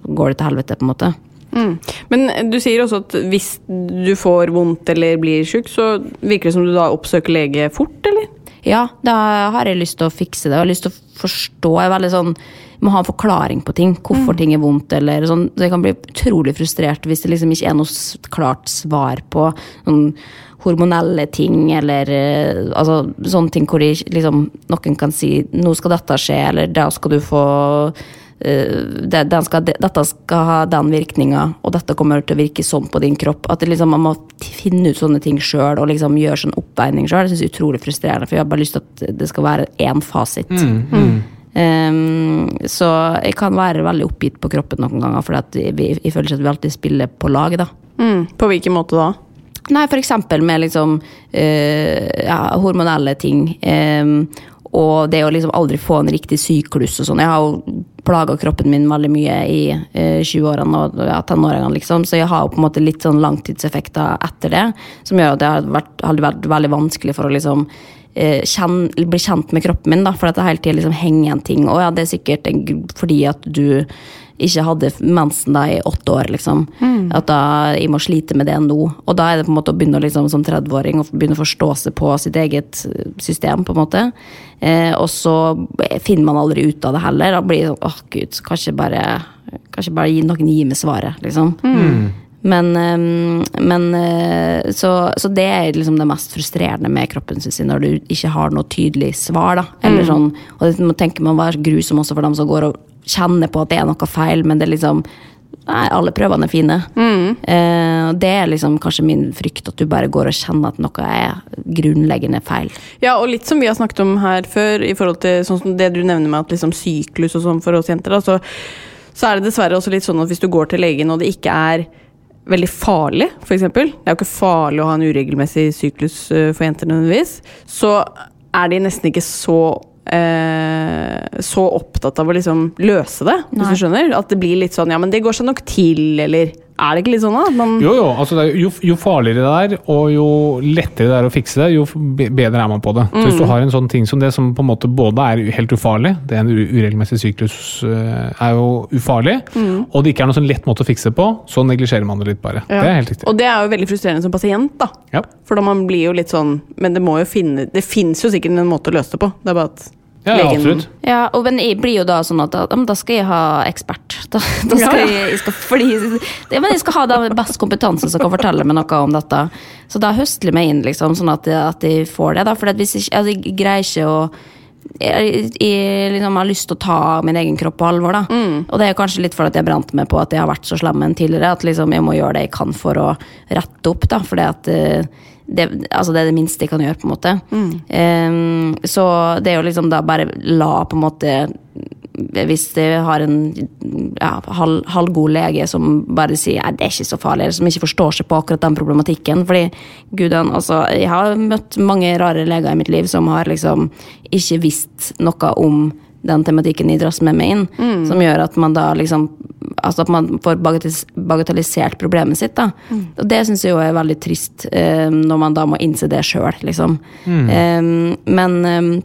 går det til helvete, på en måte. Mm. Men du sier også at hvis du får vondt eller blir sjuk, så virker det som du da oppsøker lege fort, eller? Ja, da har jeg lyst til å fikse det. Jeg har lyst til å forstå. Jeg er veldig sånn må ha en forklaring på ting. Hvorfor mm. ting er vondt. eller sånn. Så jeg kan bli utrolig frustrert hvis det liksom ikke er noe klart svar på noen hormonelle ting, eller uh, altså, sånne ting hvor de, liksom, noen kan si 'nå skal dette skje', eller 'da skal du få uh, den skal, dette skal ha den virkninga, og dette kommer til å virke sånn på din kropp. At liksom, man må finne ut sånne ting sjøl og liksom gjøre sånn oppveining sjøl. Det er utrolig frustrerende, for jeg har bare lyst til at det skal være én fasit. Mm, mm. Um, så jeg kan være veldig oppgitt på kroppen noen ganger, for jeg føler ikke at vi alltid spiller på lag. da. Mm, på hvilken måte da? Nei, for eksempel med liksom uh, ja, hormonelle ting. eh, og det å liksom aldri få en riktig syklus og sånn. Jeg har jo plaga kroppen min veldig mye i eh, 20-årene og ja, tenårene, liksom. Så jeg har jo på en måte litt sånn langtidseffekter etter det, som gjør at det har vært, har vært veldig vanskelig for å liksom eh, bli kjent med kroppen min, da, for at det hele tida liksom henger en ting. Og ja, det er sikkert en, fordi at du ikke hadde mensen da i åtte år, liksom. At da jeg må slite med det nå. Og da er det på en måte å begynne liksom, som 30-åring å begynne å forstå seg på sitt eget eh, system, på en måte. Eh, og så finner man aldri ut av det heller. Da blir det sånn åh gud, kanskje bare, kanskje bare gi noen gir meg svaret, liksom. Men, ehm, men eh, så, så det er liksom det mest frustrerende med kroppen sin, når du ikke har noe tydelig svar. da. Eller sånn, og det må tenke man være grusom også for dem som går og kjenner på at det er noe feil, men det er liksom Nei, alle prøvene er fine. Eh, det er liksom kanskje min frykt, at du bare går og kjenner at noe er grunnleggende feil. Ja, og litt som vi har snakket om her før, i forhold til sånn det du nevner med at liksom syklus og sånn for oss jenter, da, så, så er det dessverre også litt sånn at hvis du går til legen og det ikke er veldig farlig, f.eks. Det er jo ikke farlig å ha en uregelmessig syklus eh, for jenter nødvendigvis. Så er de nesten ikke så eh, så opptatt av å liksom løse det, hvis du skjønner. At det blir litt sånn ja, men det går seg nok til, eller Er det ikke litt sånn, da? Man, Jo, jo, altså er, jo, jo farligere det er, og jo lettere det er å fikse det, jo bedre er man på det. Så Hvis du har en sånn ting som det som på en måte både er helt ufarlig, det er en uregelmessig syklus øh, er jo ufarlig, og det ikke er noen sånn lett måte å fikse det på, så neglisjerer man det litt bare. Ja. Det er helt riktig. Og det er jo veldig frustrerende som pasient, da. Ja. For da man blir jo litt sånn Men det må jo finne Det fins jo sikkert en måte å løse det på. Det er bare at Ja, ja, absolutt. Ja, og men jeg blir jo da sånn at da, da skal jeg ha ekspert. *laughs* Da, da skal jeg, jeg skal, fordi, ja, men jeg skal ha den best kompetanse som kan fortelle meg noe om dette. Så da høstler jeg meg inn, liksom, sånn at, at jeg får det. da, For hvis jeg, altså, jeg greier ikke å jeg, jeg liksom har lyst til å ta min egen kropp på alvor. da. Og det er kanskje litt fordi jeg brant meg på at jeg har vært så slem enn tidligere. At liksom jeg må gjøre det jeg kan for å rette opp. da, fordi at eh, det, altså det er det minste jeg kan gjøre. på en måte. Em, så det er jo liksom da bare la på en måte hvis jeg har en ja, halv, halvgod lege som bare sier at det er ikke så farlig, eller som ikke forstår seg på akkurat den problematikken. Fordi gudene, altså, jeg har møtt mange rare leger i mitt liv som har liksom ikke visst noe om den tematikken jeg dras med meg inn, som gjør at man da liksom Altså at man får bagatellisert problemet sitt. da. Og det syns jeg jo er veldig trist, eh, når man da må innse det sjøl, liksom. Eh, men eh,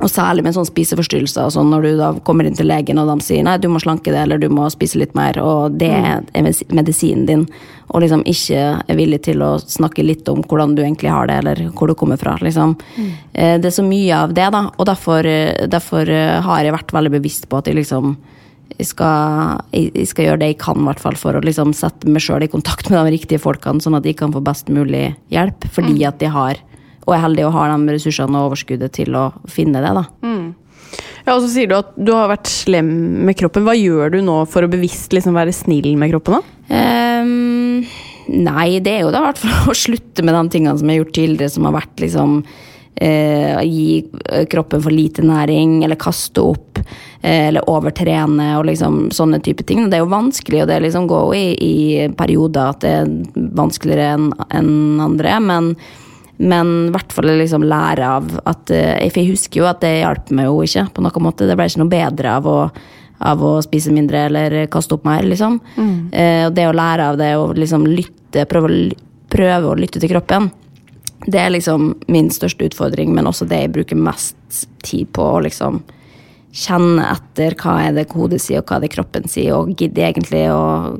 og særlig med sånn spiseforstyrrelser sånn, når du da kommer inn til legen og de sier nei, du må slanke det, eller du må spise litt mer, og det er medisinen din, og liksom ikke er villig til å snakke litt om hvordan du egentlig har det, eller hvor du kommer fra, liksom. Mm. Det er så mye av det, da, og derfor, eh, derfor eh, har jeg vært veldig bevisst på at jeg liksom jeg skal, jeg skal gjøre det jeg kan, i hvert fall, for å liksom sette meg sjøl i kontakt med de riktige folkene, sånn at de kan få best mulig hjelp, fordi at de har og er heldig og har de ressursene og overskuddet til å finne det. da. Ja, Og så sier du at du har vært slem med kroppen. Hva gjør du nå for å bevisst liksom være snill med kroppen? da? Um, nei, det er jo da i hvert fall *laughs* å slutte med de tingene som jeg har gjort tidligere, som har vært liksom eh, å gi eh, kroppen for lite næring, eller kaste opp, eh, eller overtrene, og liksom sånne type ting. Det er jo vanskelig, og det liksom går jo i, i perioder at det er vanskeligere enn enn andre, men men i hvert fall liksom lære av at eh, For jeg husker jo at det hjalp meg jo ikke på noen måte. Det ble ikke noe bedre av å, av å spise mindre eller kaste opp mer, liksom. Eh, og det å lære av det og liksom lytte, prøve å, prøve å lytte til kroppen, det er liksom min største utfordring, men også det jeg bruker mest tid på å liksom kjenne etter hva er det hodet sier, og hva er det kroppen sier, og gidder egentlig å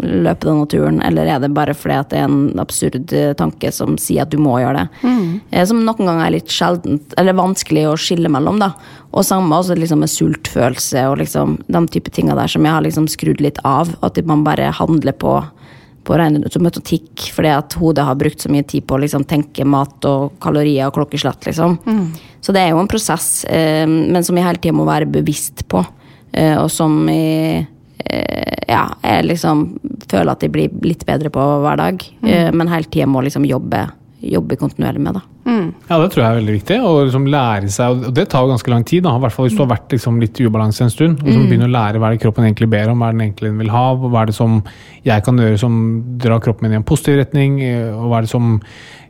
løpe den naturen, eller er det bare fordi at det er en absurd eh, tanke som sier at du må gjøre det? Mm. Som noen ganger er litt sjeldent, eller vanskelig å skille mellom, da. Og samme også liksom med sultfølelse og liksom de type tinga der som jeg har liksom skrudd litt av, at man bare handler på på automatikk fordi at hodet har brukt så mye tid på å liksom tenke mat og kalorier og klokkeslett. Liksom. Så det er jo en prosess, eh, men som jeg hele tida må være bevisst på. Eh, og som jeg, eh, ja, jeg liksom føler at jeg blir litt bedre på hver dag. Eh, men hele tida må liksom jobbe, jobber kontinuerlig med. da. Ja, det tror jeg er veldig viktig. Å liksom lære seg, og det tar jo ganske lang tid. da, i hvert fall Hvis du har vært liksom litt i ubalanse en stund. og liksom Begynne å lære hva er det kroppen egentlig ber om, hva er det den egentlig vil ha. Hva er det som jeg kan gjøre som drar kroppen min i en positiv retning. eh, og hva er det som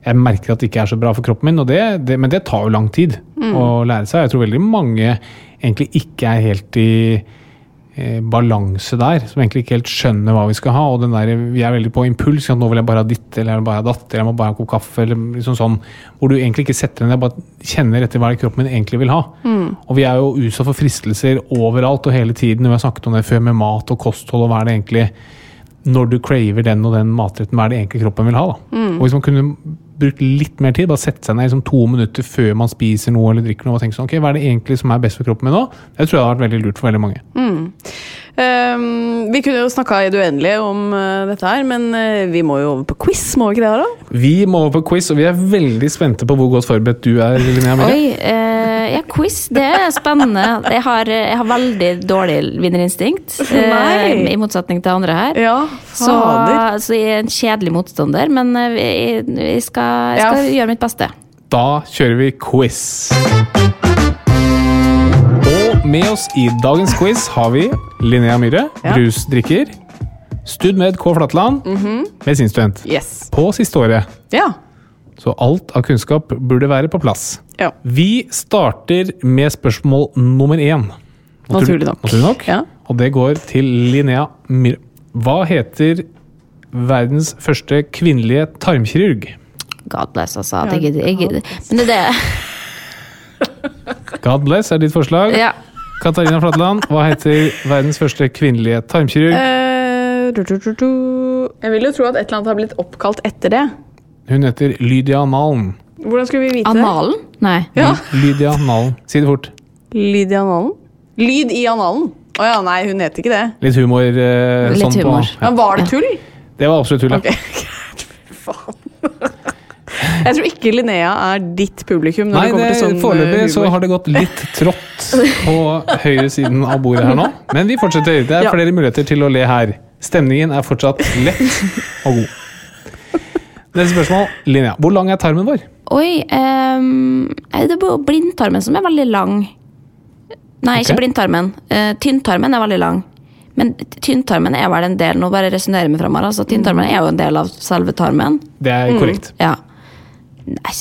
jeg merker at det ikke er så bra for kroppen min. og det, det, Men det tar jo lang tid å lære seg. Jeg tror veldig mange egentlig ikke er helt i balanse der, som egentlig ikke helt skjønner hva vi skal ha. og den der, Vi er veldig på impuls. At nå vil jeg bare ha ditt, eller jeg vil bare ha datt, eller jeg må bare ha en kopp kaffe. eller liksom sånn, Hvor du egentlig ikke setter deg ned, bare kjenner etter hva kroppen min egentlig vil ha. Og vi er jo utsatt for fristelser overalt og hele tiden. Vi har snakket om det før med mat og kosthold, og hva er det egentlig når du craver den og den matretten, hva er det egentlig kroppen vil ha? da? Og Hvis man kunne brukt litt mer tid, bare sette seg ned liksom to minutter før man spiser noe eller drikker noe, og tenke sånn, ok, hva er det egentlig som er best for kroppen min nå? Det tror jeg har vært veldig lurt for veldig mange. Ehm, vi kunne jo snakka i det uendelige om uh, dette her, men uh, vi må jo over på quiz, må vi ikke det? da? Vi må over på quiz, og vi er veldig spente på hvor godt forberedt du er. Linnea. Oi, uh, ja, quiz, det er spennende. Jeg har, jeg har veldig dårlig vinnerinstinkt, *laughs* i motsetning til andre her. Ja, Så, fader. så jeg er en kjedelig motstander, men vi, vi skal, jeg Ja. skal gjøre mitt beste. Da kjører vi quiz. Med oss i dagens quiz har vi Linnea Myhre, Ja. brusdrikker. Studmed K. Flatland, medisinstudent. Yes. På siste året. Ja. Så alt av kunnskap burde være på plass. ja. Vi starter med spørsmål nummer én. Naturlig nok. Naturlig nok. Ja. Og det går til Linnea Myhre. Hva heter verdens første kvinnelige tarmkirurg? God bless, altså. Jeg gidder, jeg gidder. Men det er det. God bless er ditt forslag. Ja. Katarina Flatland, hva heter verdens første kvinnelige tarmkirurg? Eh, du, du, du, du. Jeg vil jo tro at et eller annet har blitt oppkalt etter det. Hun heter Lydia Nalen. Hvordan skulle vi vite Analen? Nei. Ja. Lydia Nalen. Si det fort. Lydia Nalen? Lyd i analen? Å ja, nei, hun het ikke det. Litt humor. Eh, Litt sånn humor. På, ja. Men var det tull? Det var absolutt tull. ja. Ok, *laughs* faen. *laughs* Jeg tror ikke Linnea er ditt publikum. når Nei, det kommer det, til sånn foreløpig eh, så har det gått litt trått på høyresiden av bordet her nå. Men vi fortsetter. Det er Ja. flere muligheter til å le her. Stemningen er fortsatt lett og god. Neste spørsmål. Linnea, hvor lang er tarmen vår? Oi, det er det bare blindtarmen som er veldig lang? Nei, okay. ikke blindtarmen. Uh, tynntarmen er veldig lang. Men tynntarmen er vel en del Nå bare resonnerer vi framover. Altså, tynntarmen er jo en del av selve tarmen. Det er korrekt. Ja. Nei,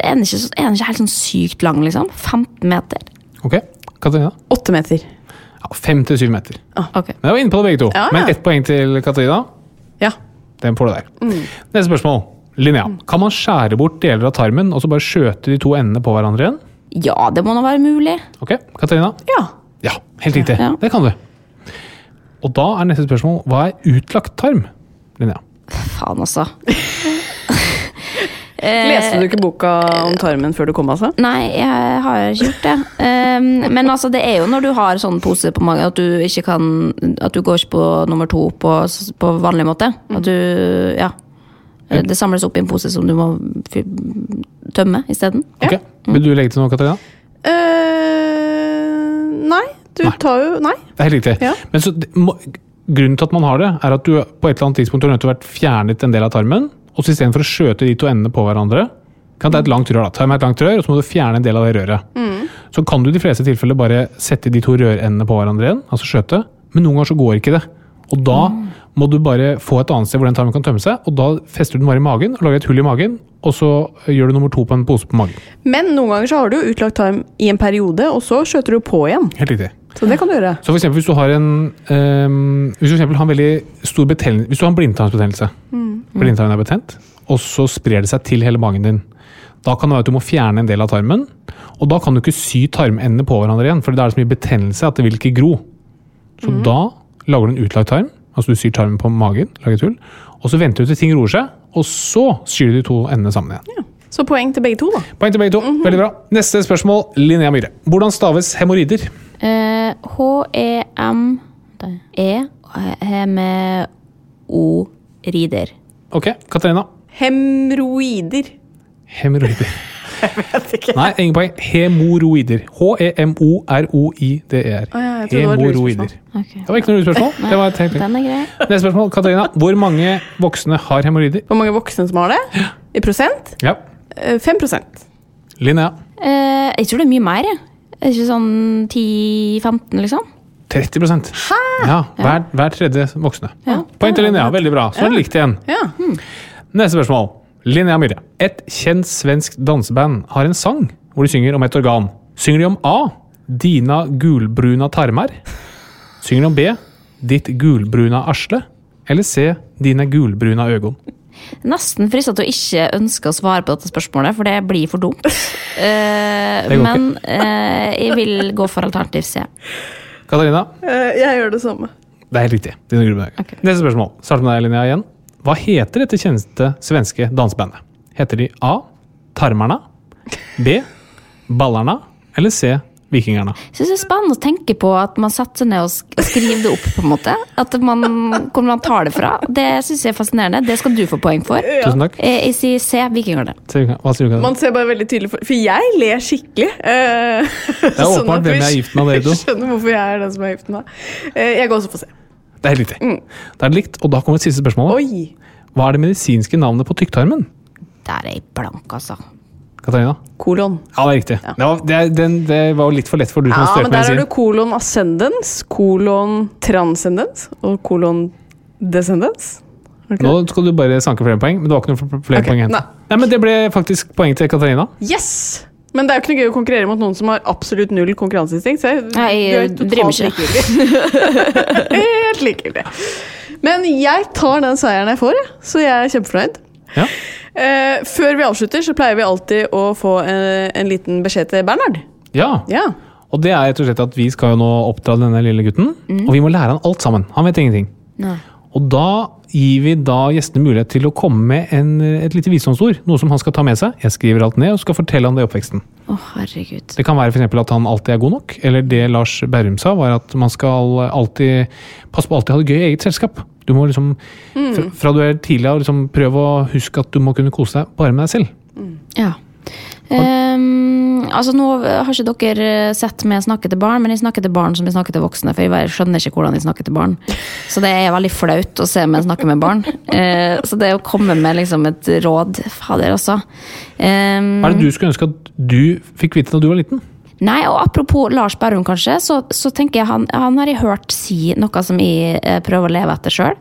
en er ikke, en er ikke helt sånn sykt lang, liksom? 15 meter? Ok, Katarina? Åtte meter. Ja, Fem til syv meter. Ok. Men jeg var inne på det begge to. Ja, ja. Men ett poeng til Katarina. Ja. Den får du der. Neste spørsmål. Linnea, kan man skjære bort deler av tarmen og så bare skjøte de to endene på hverandre igjen? Ja, det må nå være mulig. Ok, Katarina? ja. Ja, helt riktig. Ja. Det kan du. Og da er neste spørsmål hva er utlagt tarm? Linnea. Faen, altså. Leste du ikke boka om tarmen før du kom, altså? Nei, jeg har ikke gjort det. Ehm, men altså, det er jo når du har sånn pose på magen at du ikke kan At du går ikke på nummer to på, på vanlig måte. At du Ja. Det samles opp i en pose som du må tømme isteden. Ok, Vil du legge til noe, Katarina? Uh, nei. Du Nei. tar jo Nei. Det er helt riktig. Ja. Men så, grunnen til at man har det, er at du på et eller annet tidspunkt har nødt til å vært fjernet en del av tarmen, og så istedenfor å skjøte de to endene på hverandre kan Det er et langt rør, da. Ta med et langt rør, og så må du fjerne en del av det røret. Så kan du i de fleste tilfeller bare sette de to rørendene på hverandre igjen, altså skjøte, men noen ganger så går ikke det. Og da må du bare få et annet sted hvor den tarmen kan tømme seg, og da fester du den bare i magen, og lager et hull i magen, og så gjør du nummer to på en pose på magen. Men noen ganger så har du jo utlagt tarm i en periode, og så skjøter du på igjen. Helt riktig. Så det kan du gjøre. Så for eksempel hvis du har en um, Hvis du har en veldig stor betennelse Hvis du har en blindtarmsbetennelse, blindtarmen er betent, og så sprer det seg til hele magen din, da kan det være at du må fjerne en del av tarmen, og da kan du ikke sy tarmendene på hverandre igjen, for da er det så mye betennelse at det vil ikke gro. Så da lager du en utlagt tarm, altså du syr tarmen på magen, lager et hull, og så venter du til ting roer seg, og så syr du de to endene sammen igjen. Så poeng til begge to, da. Poeng til begge to. Veldig bra. Neste spørsmål, Linnea Myhre. Hvordan staves hemoroider? Eh, H-e-m E med O-rider. Ok, Katarina. Hemroider. Hemoroider. *laughs* Nei, ingen poeng. Hemoroider. H-e-m-o-r-o-i-d-e-r. Oh, ja, jeg Hemoroider. Okay. Det var ikke noe lurespørsmål. Det var et helt Den er grei. Neste spørsmål, Katarina. Hvor mange voksne har hemoroider? Hvor mange voksne som har det? I prosent? Ja. Eh, 5 Linnea. Eh, jeg tror det er mye mer. jeg. Er det ikke sånn 10-15, liksom? 30 Hæ? Ja, hver, hver tredje voksne. Ja. Poeng til Linnea. Veldig bra. Så er det likt igjen. Ja. Neste spørsmål. Linnea Myhre. Et kjent svensk danseband har en sang hvor de synger om et organ. Synger de om A. Dina gulbruna tarmer? Synger de om B. Ditt gulbruna arsle? Eller C. Dine gulbruna øgon? Nesten frista til å ikke ønske å svare på dette spørsmålet, for det blir for dumt. *laughs* Uh, men uh, jeg vil gå for alternativ C. Katarina? Uh, jeg gjør det samme. Det er helt riktig. Dine gulbruna Neste spørsmål. Start med deg, Linnea, igjen. Hva heter dette kjente svenske dansebandet? Heter de A. Tarmarna? B. Ballarna? Eller C. Vikingerna? Jeg synes det er spennende å tenke på at man setter seg ned og skriver det opp. på en måte. At man, Hvor man tar det fra. Det syns jeg er fascinerende. Det skal du få poeng for. Tusen takk. Jeg, Jeg sier se Vikingerne. Hva sier du? Man ser bare veldig tydelig For, for jeg ler skikkelig. Eh, *laughs* Det er åpenbart hvem *laughs* jeg er gift med av dere to. skjønner hvorfor jeg er den som er gift med deg. Eh, jeg går også for se. Det er helt riktig. Det er likt, og da kommer det siste spørsmålet. Oi! Hva er det medisinske navnet på tykktarmen? Der er jeg blank, altså. Katarina? Kolon. Ja, det er riktig. Det, var, det, den, det var litt for lett for du som Ja, studerte men der har du kolon ascendens, kolon transcendens og kolon descendens. Okay. Nå skal du bare sanke flere poeng, men det var ikke noe flere okay. poeng å hente. nei. Nei, men det ble faktisk poeng til Katarina. Yes! Men det er jo ikke noe gøy å konkurrere mot noen som har absolutt null konkurranseinstinkt. Jeg, Nei, jeg driver ikke. *laughs* Helt likegyldig. Men jeg tar den seieren jeg får, så jeg er kjempefornøyd. Ja. Eh, før vi avslutter, så pleier vi alltid å få en, en liten beskjed til Bernhard. ja. Ja. Og det er rett og slett at vi skal jo nå oppdra denne lille gutten, og vi må lære han alt sammen. Han vet ingenting. Nei. Og da gir vi da gjestene mulighet til å komme med en, et lite visdomsord. Noe som han skal ta med seg. Jeg skriver alt ned og skal fortelle han det i oppveksten. Å, herregud. Det kan være eksempel at han alltid er god nok. Eller det Lars Berrum sa, var at man skal alltid passe på å alltid ha det gøy i eget selskap. Du må liksom, fra, fra du er tidlig av, liksom prøve å huske at du må kunne kose deg bare med deg selv. Ja. Um, altså Nå har ikke dere sett meg snakke til barn, men jeg snakker til barn som jeg snakker til voksne. For jeg skjønner ikke hvordan jeg snakker til barn. Så det er veldig flaut å se meg snakke med barn. Uh, så det å komme med liksom et råd Fader, altså. Um, Hva er det du skulle ønske at du fikk vite da du var liten? Nei, og apropos Lars Berrum, kanskje, så, så tenker jeg han, han har jeg hørt si noe som jeg eh, prøver å leve etter sjøl.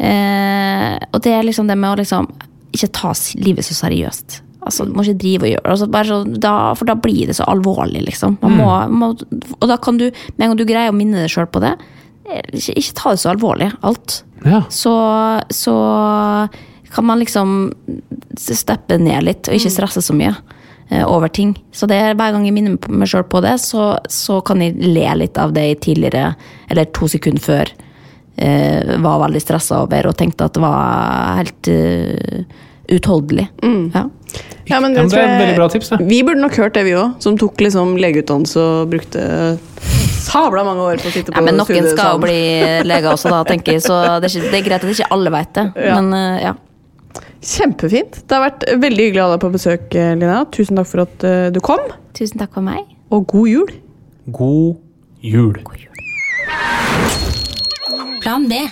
Eh, og det er liksom det med å liksom ikke ta livet så seriøst. Altså, Du må ikke drive og gjøre altså, bare så, da, For da blir det så alvorlig, liksom. Man må, må, og da kan du, med en gang du greier å minne deg sjøl på det, eh, ikke, ikke ta det så alvorlig, alt. Ja. Så, så kan man liksom steppe ned litt, og ikke stresse så mye over ting. Så det er hver gang jeg minner meg sjøl på det, så, så kan jeg le litt av det jeg tidligere, eller to sekunder før, eh, var veldig stressa over og tenkte at det var helt uh, utholdelig. Ja. Ja, men Ja, men det er et veldig bra tips, det. Vi burde nok hørt det, vi òg. Som tok liksom legeutdannelse og brukte sabla mange år på å sitte på Ja, men noen skal jo bli lege også, da, tenker jeg. Så det er, ikke, det er greit at ikke alle vet det. Ja. Men eh, ja. Kjempefint. Det har vært veldig hyggelig å ha deg på besøk, Lina. Tusen takk for at eh, du kom. Tusen takk for meg. Og god jul. God jul. Plan B.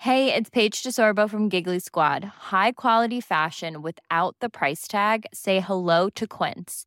Hey, it's Paige DeSorbo from Giggly Squad. High quality fashion without the price tag. Say hello to Quince.